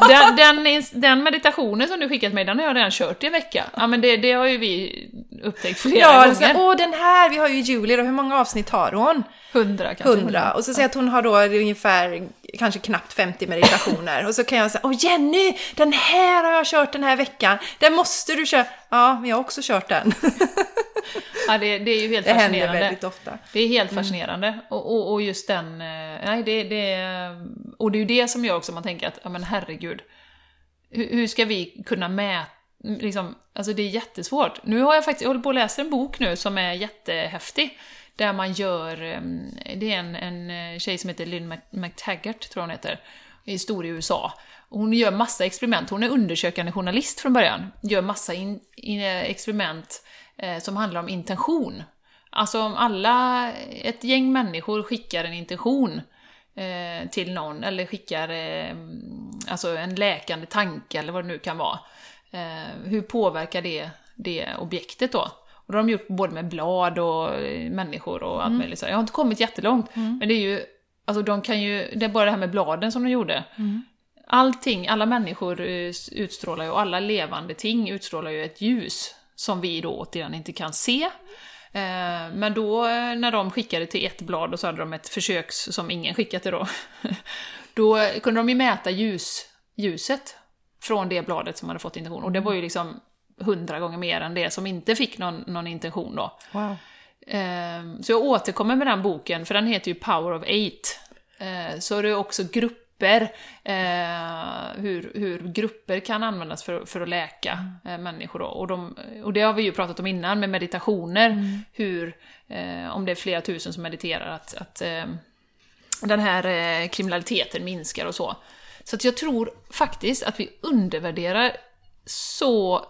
den, den, den meditationen som du skickat mig, den har jag redan kört i en vecka. Ja men det, det har ju vi upptäckt flera Ja, gånger. så, åh den här, vi har ju Julie då, hur många avsnitt har hon? Hundra kanske. Hundra. Och så säger jag att hon har då ungefär, kanske knappt 50 meditationer. Och så kan jag säga, åh Jenny, den här har jag kört den här veckan. Den måste du köra. Ja, men jag har också kört den. Ja, det, det är ju helt Det händer fascinerande. väldigt ofta. Det är helt fascinerande. Och, och, och just den, eh, nej det, det, och det är ju det som gör också man tänker att, ja men herregud, hur, hur ska vi kunna mäta, liksom, alltså det är jättesvårt. Nu har jag faktiskt, jag håller på att läsa en bok nu som är jättehäftig, där man gör, ehm, det är en, en eh, tjej som heter Lynn McTaggart, tror jag hon heter, i stor i USA. Hon gör massa experiment, hon är undersökande journalist från början, gör massa in, in, eh, experiment eh, som handlar om intention. Alltså om alla, ett gäng människor skickar en intention eh, till någon, eller skickar eh, alltså en läkande tanke eller vad det nu kan vara. Eh, hur påverkar det det objektet då? Och då har de gjort både med blad och eh, människor och allt möjligt. Så Jag har inte kommit jättelångt, men det är ju, alltså de kan ju, det är bara det här med bladen som de gjorde. allting, alla människor eh, utstrålar ju, och alla levande ting utstrålar ju ett ljus som vi då återigen inte kan se. Eh, Men då när de skickade till ett blad och så hade de ett försök som ingen skickat till då. Då kunde de ju mäta ljus, ljuset från det bladet som hade fått intention. Och det var ju liksom hundra gånger mer än det som inte fick någon, någon intention då. Wow. Ehm, Så jag återkommer med den boken, för den heter ju Power of Eight. Eh, Så det är också grupper, eh, hur, hur grupper kan användas för, för att läka eh, människor. Då. Och, de, och det har vi ju pratat om innan med meditationer, hur, eh, om det är flera tusen som mediterar, att, att eh, den här kriminaliteten minskar och så. Så jag tror faktiskt att vi undervärderar så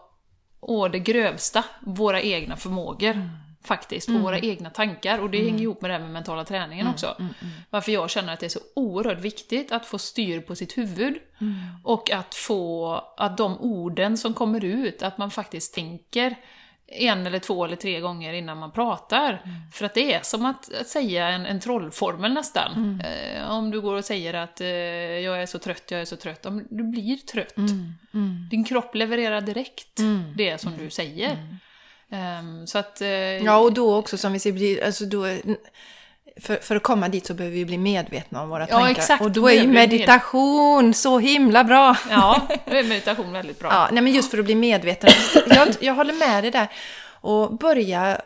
å det grövsta våra egna förmågor. Faktiskt, och våra egna tankar. Och det hänger ihop med det här med mentala träningen också. Varför jag känner att det är så oerhört viktigt att få styr på sitt huvud. Och att få, att de orden som kommer ut, att man faktiskt tänker en eller två eller tre gånger innan man pratar. För att det är som att, att säga en, en trollformel nästan. Eh, om du går och säger att eh, jag är så trött, jag är så trött. Men Du blir trött. Din kropp levererar direkt det som du säger. Ehm, så att... eh, Ja, och då också som vi ser, alltså då, för, för att komma dit så behöver vi bli medvetna om våra Ja, tankar. exakt. Och då är ju Bli med- meditation så himla bra. Ja, då är meditation väldigt bra. Ja, nej men just för att bli medveten. Jag, jag håller med dig där. Och börja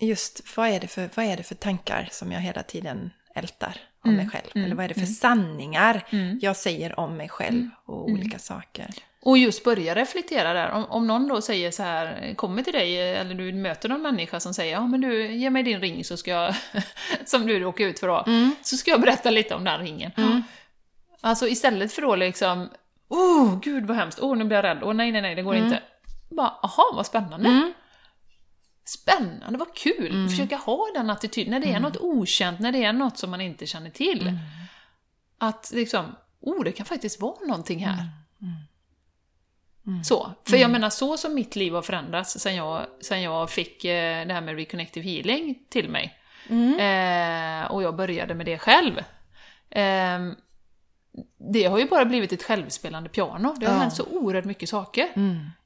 just, vad är, det för, vad är det för tankar som jag hela tiden ältar om mig själv? Eller vad är det för sanningar jag säger om mig själv och olika saker? Och just börja reflektera där. Om, om någon då säger så här, kommer till dig, eller du möter någon människa som säger ja men du, ge mig din ring så ska jag, som du råkar ut för då, så ska jag berätta lite om den ringen. Alltså istället för då liksom, oh gud vad hemskt, oh nu blir jag rädd, oh nej nej nej det går inte. Bara, aha vad spännande. Spännande, vad kul! Försöka ha den attityden när det är något okänt, när det är något som man inte känner till. Att liksom, oh det kan faktiskt vara någonting här. Så. För jag menar, så som mitt liv har förändrats sen jag, sen jag fick eh, det här med reconnective healing till mig. Eh, och jag började med det själv. Eh, det har ju bara blivit ett självspelande piano. Det har Ja. hänt så oerhört mycket saker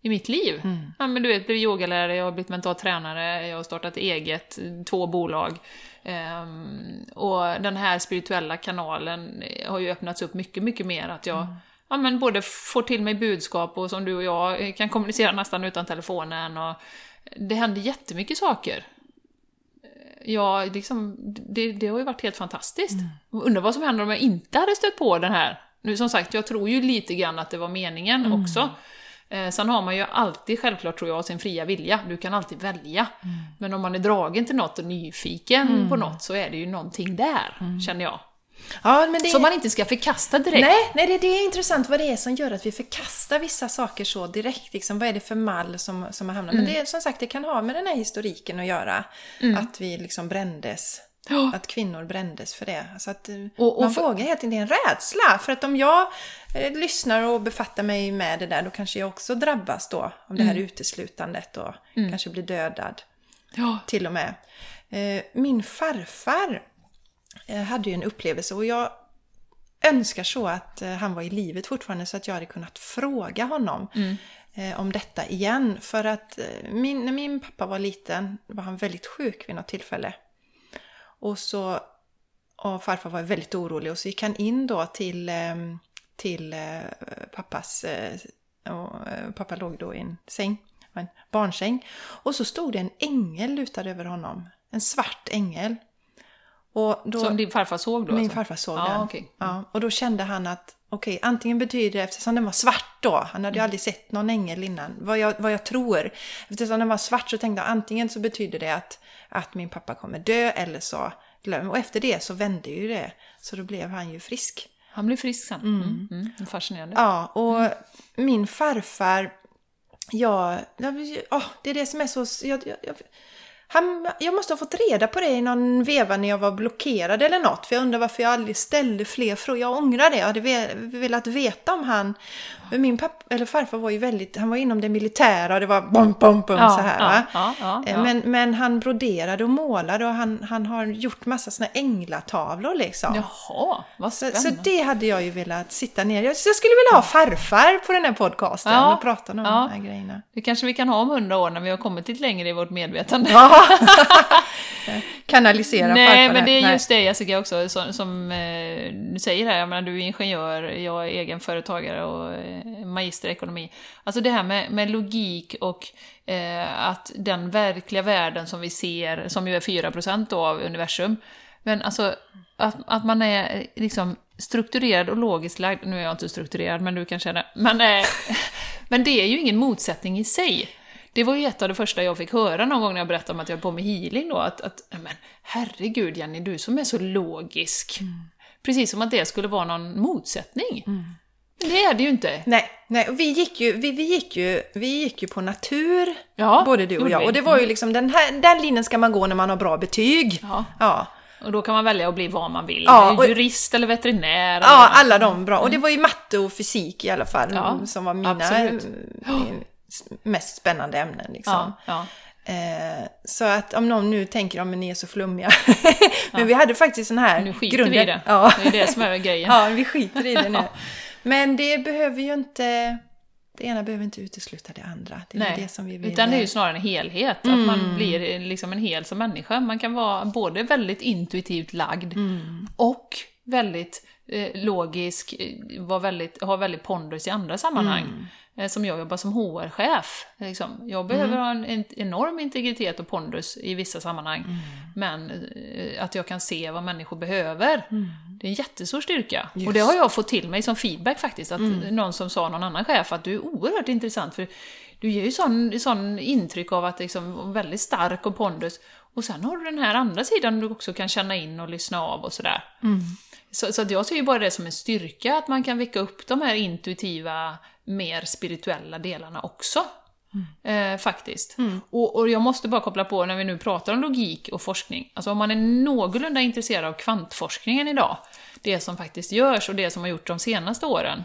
i mitt liv. Ja, men du vet, blivit yogalärare, jag har blivit mental tränare, jag har startat eget, två bolag. Ehm, och den här spirituella kanalen har ju öppnats upp mycket, mycket mer. Att jag ja, men både får till mig budskap och som du och jag kan kommunicera nästan utan telefonen. Och det händer jättemycket saker. Ja, liksom, det, det har ju varit helt fantastiskt. Undrar vad som händer om jag inte hade stött på den här. Nu som sagt, jag tror ju lite grann att det var meningen också. Eh, sen har man ju alltid, självklart tror jag, sin fria vilja. Du kan alltid välja. Men om man är dragen till något och nyfiken på något så är det ju någonting där, känner jag. Ja, men det Som man inte ska förkasta direkt. Nej, nej det, det är intressant vad det är som gör att vi förkastar vissa saker så direkt. Liksom, vad är det för mall som, som har hamnat? Men det är som sagt, det kan ha med den här historiken att göra. Att vi liksom brändes. Ja. Att kvinnor brändes för det. Så att eh, Och- och man för- vågar helt enkelt, det är en rädsla. För att om jag eh, lyssnar och befattar mig med det där, då kanske jag också drabbas då av det här uteslutandet och kanske blir dödad Ja. till och med. Eh, Min farfar hade ju en upplevelse och jag önskar så att eh, han var i livet fortfarande så att jag hade kunnat fråga honom eh, om detta igen. För att eh, min, när min pappa var liten var han väldigt sjuk vid något tillfälle. Och så och farfar var väldigt orolig och så gick han in då till, eh, till eh, pappas, eh, och eh, pappa låg då i en säng, en barnsäng. Och så stod det en ängel lutad över honom, en svart ängel. Och då, Som din farfar såg då? min alltså? farfar såg Ja, den. okej. Ja, och då kände han att okej, antingen betyder det, eftersom den var svart då, han Mm. hade ju aldrig sett någon ängel innan, vad jag, vad jag tror. Eftersom den var svart så tänkte jag antingen så betyder det att, att min pappa kommer dö eller så glöm. Och efter det så vände ju det, så då blev han ju frisk. Han blev frisk sen. Mm. Mm. Fascinerande. Ja, och min farfar, ja, ja, det är det som är så... Jag, jag, han, jag måste ha fått reda på det i någon veva när jag var blockerad eller något. För jag undrar varför jag aldrig ställde fler frågor. Jag ångrar det. Jag hade velat veta om han... Men Min pappa, eller farfar var ju väldigt... Han var inom det militära och det var bom, bom, bom så här Eh. Men, men han broderade och målade och han, han har gjort massa såna änglatavlor liksom. Jaha, vad Så, spännande. så det hade jag ju velat sitta ner. Jag, så jag skulle vilja ha farfar på den här podcasten Ja, och prata om ja. de här grejerna. Det kanske vi kan ha om hundra år när vi har kommit lite längre i vårt medvetande. Ja. Kanalisera Nej, farfar. men det är Nej. just det Jessica också, som, som eh, du säger här, jag menar, du är ingenjör, jag är egenföretagare och eh, magister i ekonomi. Alltså det här med, med logik och eh, att den verkliga världen som vi ser, som ju är 4% då av universum, men alltså att, att man är eh, liksom strukturerad och logiskt lagd, nu är jag inte strukturerad men du kan känna, men, eh, men det är ju ingen motsättning i sig. Det var ju ett av det första jag fick höra någon gång när jag berättade om att jag höll på med healing då, att, att men herregud Jenny, du som är så logisk. Precis som att det skulle vara någon motsättning. Men det är det ju inte. Nej, nej och vi, gick ju, vi, vi, gick ju, vi gick ju på natur, Ja, både du och jag. Och det var ju liksom, den, här, den linjen ska man gå när man har bra betyg. Ja. Ja, Och då kan man välja att bli vad man vill. Ja, och- Jurist eller veterinär. ja eller- alla de bra. Och det var ju matte och fysik i alla fall Ja, som var mina absolut. eh, mest spännande ämnen. Liksom. Ja, ja. Eh, så att om någon nu tänker om ni är så flummiga. Men vi hade faktiskt sån här Nu skiter grunden. vi i det. Ja. Det är det som är grejen. ja, vi skiter i det nu. Men det behöver ju inte... Det ena behöver inte utesluta det andra. Det är Nej, det som vi vill. utan det är ju snarare en helhet. Att man blir liksom en hel som människa. Man kan vara både väldigt intuitivt lagd och väldigt eh, logisk, eh, vara väldigt, ha väldigt pondus i andra sammanhang. Eh, som jag jobbar som HR-chef. Liksom. Jag behöver ha en, en enorm integritet och pondus i vissa sammanhang. Men eh, att jag kan se vad människor behöver. Det är en jättestor styrka. Och det har jag fått till mig som feedback faktiskt. Att Någon som sa någon annan chef att du är oerhört intressant. för du ger ju sån, sån intryck av att liksom väldigt stark och pondus. Och sen har du den här andra sidan du också kan känna in och lyssna av och sådär. Så, så att jag ser ju bara det som en styrka att man kan väcka upp de här intuitiva, mer spirituella delarna också. Eh, faktiskt. Och, och jag måste bara koppla på när vi nu pratar om logik och forskning. Alltså om man är någorlunda intresserad av kvantforskningen idag, det som faktiskt görs och det som har gjorts de senaste åren,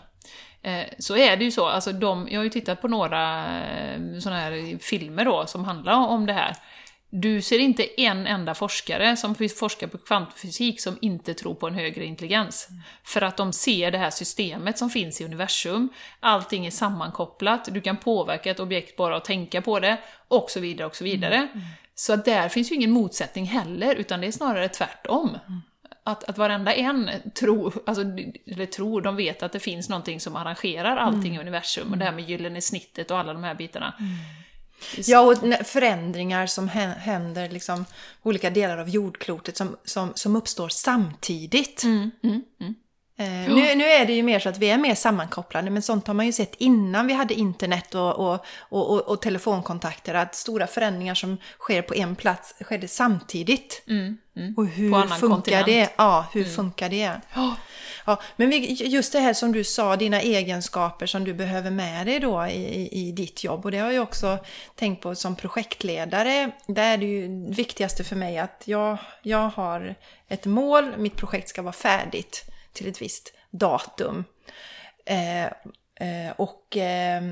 eh, så är det ju så, alltså de, jag har ju tittat på några eh, sådana här filmer då som handlar om det här. Du ser inte en enda forskare som forskar på kvantfysik som inte tror på en högre intelligens. För att de ser det här systemet som finns i universum, allting är sammankopplat, du kan påverka ett objekt bara att tänka på det, och så vidare, och så vidare. Så att där finns ju ingen motsättning heller, utan det är snarare tvärtom. Att, att varenda en tror, alltså, eller tror, de vet att det finns någonting som arrangerar allting i universum, och det här med gyllene snittet och alla de här bitarna. Ja, och förändringar som hä- händer liksom olika delar av jordklotet som, som, som uppstår samtidigt. Mm, Eh, nu, nu är det ju mer så att vi är mer sammankopplade, men sånt har man ju sett innan vi hade internet och, och, och, och, och telefonkontakter, att stora förändringar som sker på en plats skedde samtidigt. Och hur Mm, På annan funkar kontinent. det? Ja, hur funkar det? Ja, men vi, just det här som du sa, dina egenskaper som du behöver med dig då i, i, i ditt jobb. Och det har jag också tänkt på som projektledare. Där är det ju viktigaste för mig att jag, jag har ett mål, mitt projekt ska vara färdigt till ett visst datum. Eh, eh, och, eh,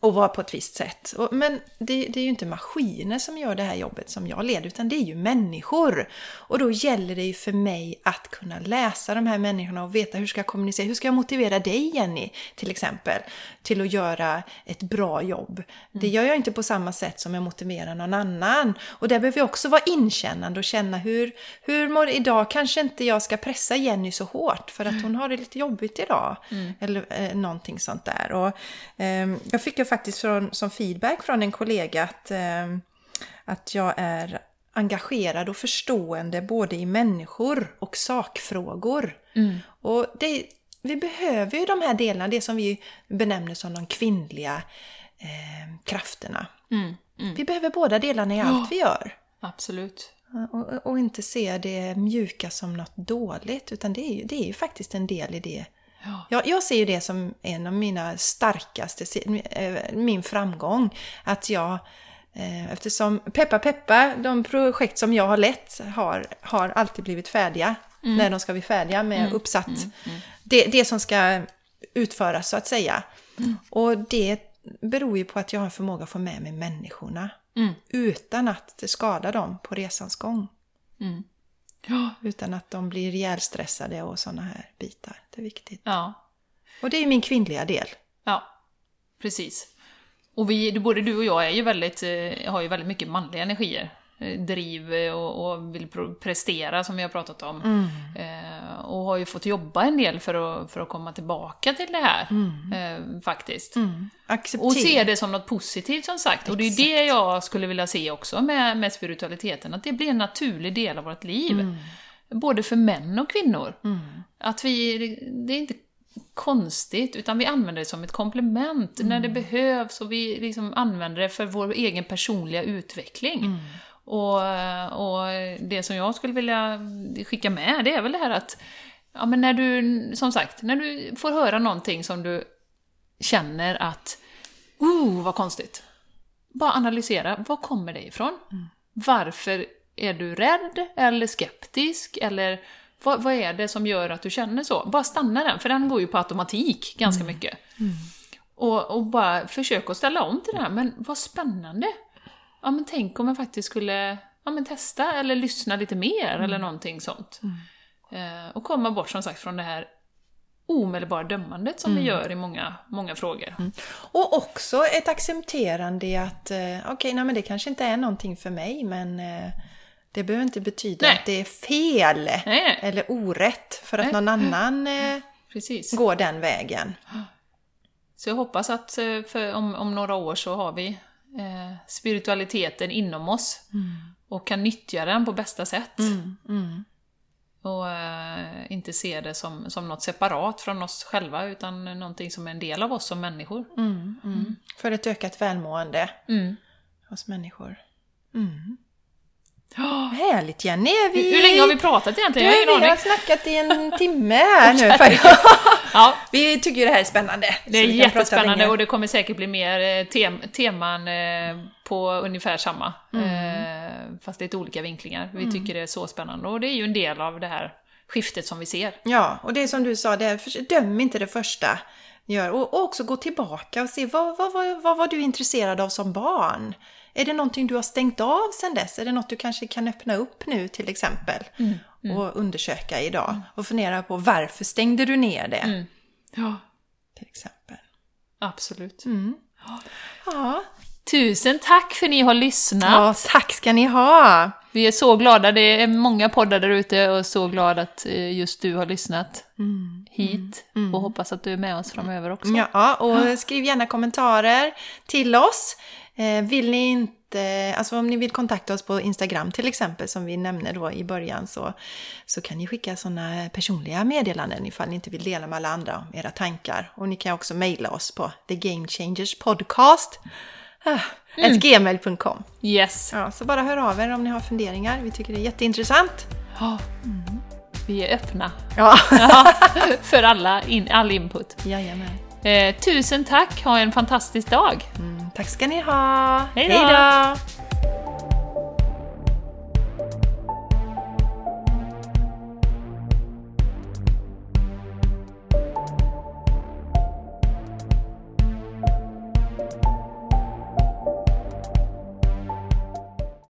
och vara på ett visst sätt. Men det, det är ju inte maskiner som gör det här jobbet som jag leder, utan det är ju människor. Och då gäller det ju för mig att kunna läsa de här människorna och veta hur ska jag kommunicera, hur ska jag motivera dig Jenny till exempel, till att göra ett bra jobb. Det gör jag inte på samma sätt som jag motiverar någon annan. Och där behöver jag också vara inkännande och känna hur, hur mår idag kanske inte jag ska pressa Jenny så hårt för att hon har det lite jobbigt idag. Eller eh, någonting sånt där. Och, ehm, jag fick ju faktiskt från, som feedback från en kollega att, ehm, att jag är engagerad och förstående både i människor och sakfrågor. Och det, vi behöver ju de här delarna, det som vi benämner som de kvinnliga eh, krafterna. Vi behöver båda delarna i allt vi gör. Absolut. Och, och inte se det mjuka som något dåligt, utan det är ju, det är ju faktiskt en del i det. Ja. Jag, jag ser ju det som en av mina starkaste, eh, min framgång. Att jag Eh, Eftersom peppa peppa, de projekt som jag har lett har, har alltid blivit färdiga. När de ska bli färdiga med uppsatt. Det, det som ska utföras så att säga. Och det beror ju på att jag har en förmåga att få med mig människorna. Utan att det skadar dem på resans gång. Ja. Utan att de blir ihjälstressade och sådana här bitar. Det är viktigt. Ja. Och det är min kvinnliga del. Ja, precis. Och vi, både du och jag är ju väldigt, eh, har ju väldigt mycket manliga energier. Eh, Driv och, och vill prestera som vi har pratat om. Eh, och har ju fått jobba en del för att, för att komma tillbaka till det här. Eh, faktiskt. Acceptera. Och se det som något positivt som sagt. Och det är det jag skulle vilja se också med, med spiritualiteten. Att det blir en naturlig del av vårt liv. Både för män och kvinnor. Att vi, det är inte konstigt, utan vi använder det som ett komplement när det behövs och vi liksom använder det för vår egen personliga utveckling. Och, och det som jag skulle vilja skicka med, det är väl det här att Ja men när du, som sagt, när du får höra någonting som du känner att Oh, vad konstigt. Bara analysera, var kommer det ifrån? Varför är du rädd eller skeptisk? Eller vad, vad är det som gör att du känner så? Bara stanna den, för den går ju på automatik ganska mycket. Och, och bara försök att ställa om till det här, men vad spännande! Ja men tänk om jag faktiskt skulle ja, men testa eller lyssna lite mer eller någonting sånt. Eh, och komma bort som sagt från det här omedelbara dömandet som vi gör i många, många frågor. Och också ett accepterande i att eh, okej, nej men det kanske inte är någonting för mig, men eh, det behöver inte betyda Nej. att det är fel Nej. eller orätt för att Nej. någon annan eh, Precis. går den vägen. Så jag hoppas att eh, för om, om några år så har vi eh, spiritualiteten inom oss och kan nyttja den på bästa sätt. Och eh, inte se det som, som något separat från oss själva utan någonting som är en del av oss som människor. För ett ökat välmående Mm. hos människor. Mm. Härligt Jenny! Vi... Hur länge har vi pratat egentligen? Jag har Du, vi har snackat i en timme här nu. För... Ja, vi tycker ju det här är spännande. det är jättespännande och det kommer säkert bli mer eh, tem teman eh, på ungefär samma. Mm. Eh, fast lite olika vinklingar. Vi tycker det är så spännande och det är ju en del av det här skiftet som vi ser. Ja, och det är som du sa, det är, döm inte det första. Gör, och, också gå tillbaka och se vad, vad, vad, vad var du intresserad av som barn? Är det någonting du har stängt av sen dess? Är det något du kanske kan öppna upp nu till exempel? Och undersöka idag. Och fundera på varför stängde du ner det? Ja, Till exempel. absolut. Ja. Tusen tack för ni har lyssnat! ja, tack ska ni ha! Vi är så glada, det är många poddar där ute och så glada att eh, just du har lyssnat hit. Och hoppas att du är med oss framöver också. Ja, och skriv gärna kommentarer till oss. Eh, vill ni inte, alltså om ni vill kontakta oss på Instagram till exempel som vi nämnde då i början så, så kan ni skicka sådana personliga meddelanden ifall ni inte vill dela med alla andra om era tankar. Och ni kan också mejla oss på The Ah, gmail.com. Yes! Ja, så bara hör av er om ni har funderingar. Vi tycker det är jätteintressant. Ja. Vi är öppna Ja, Ja, för alla in, all input. jajamän. Eh, tusen tack, ha en fantastisk dag! Mm, tack ska ni ha. Hej då.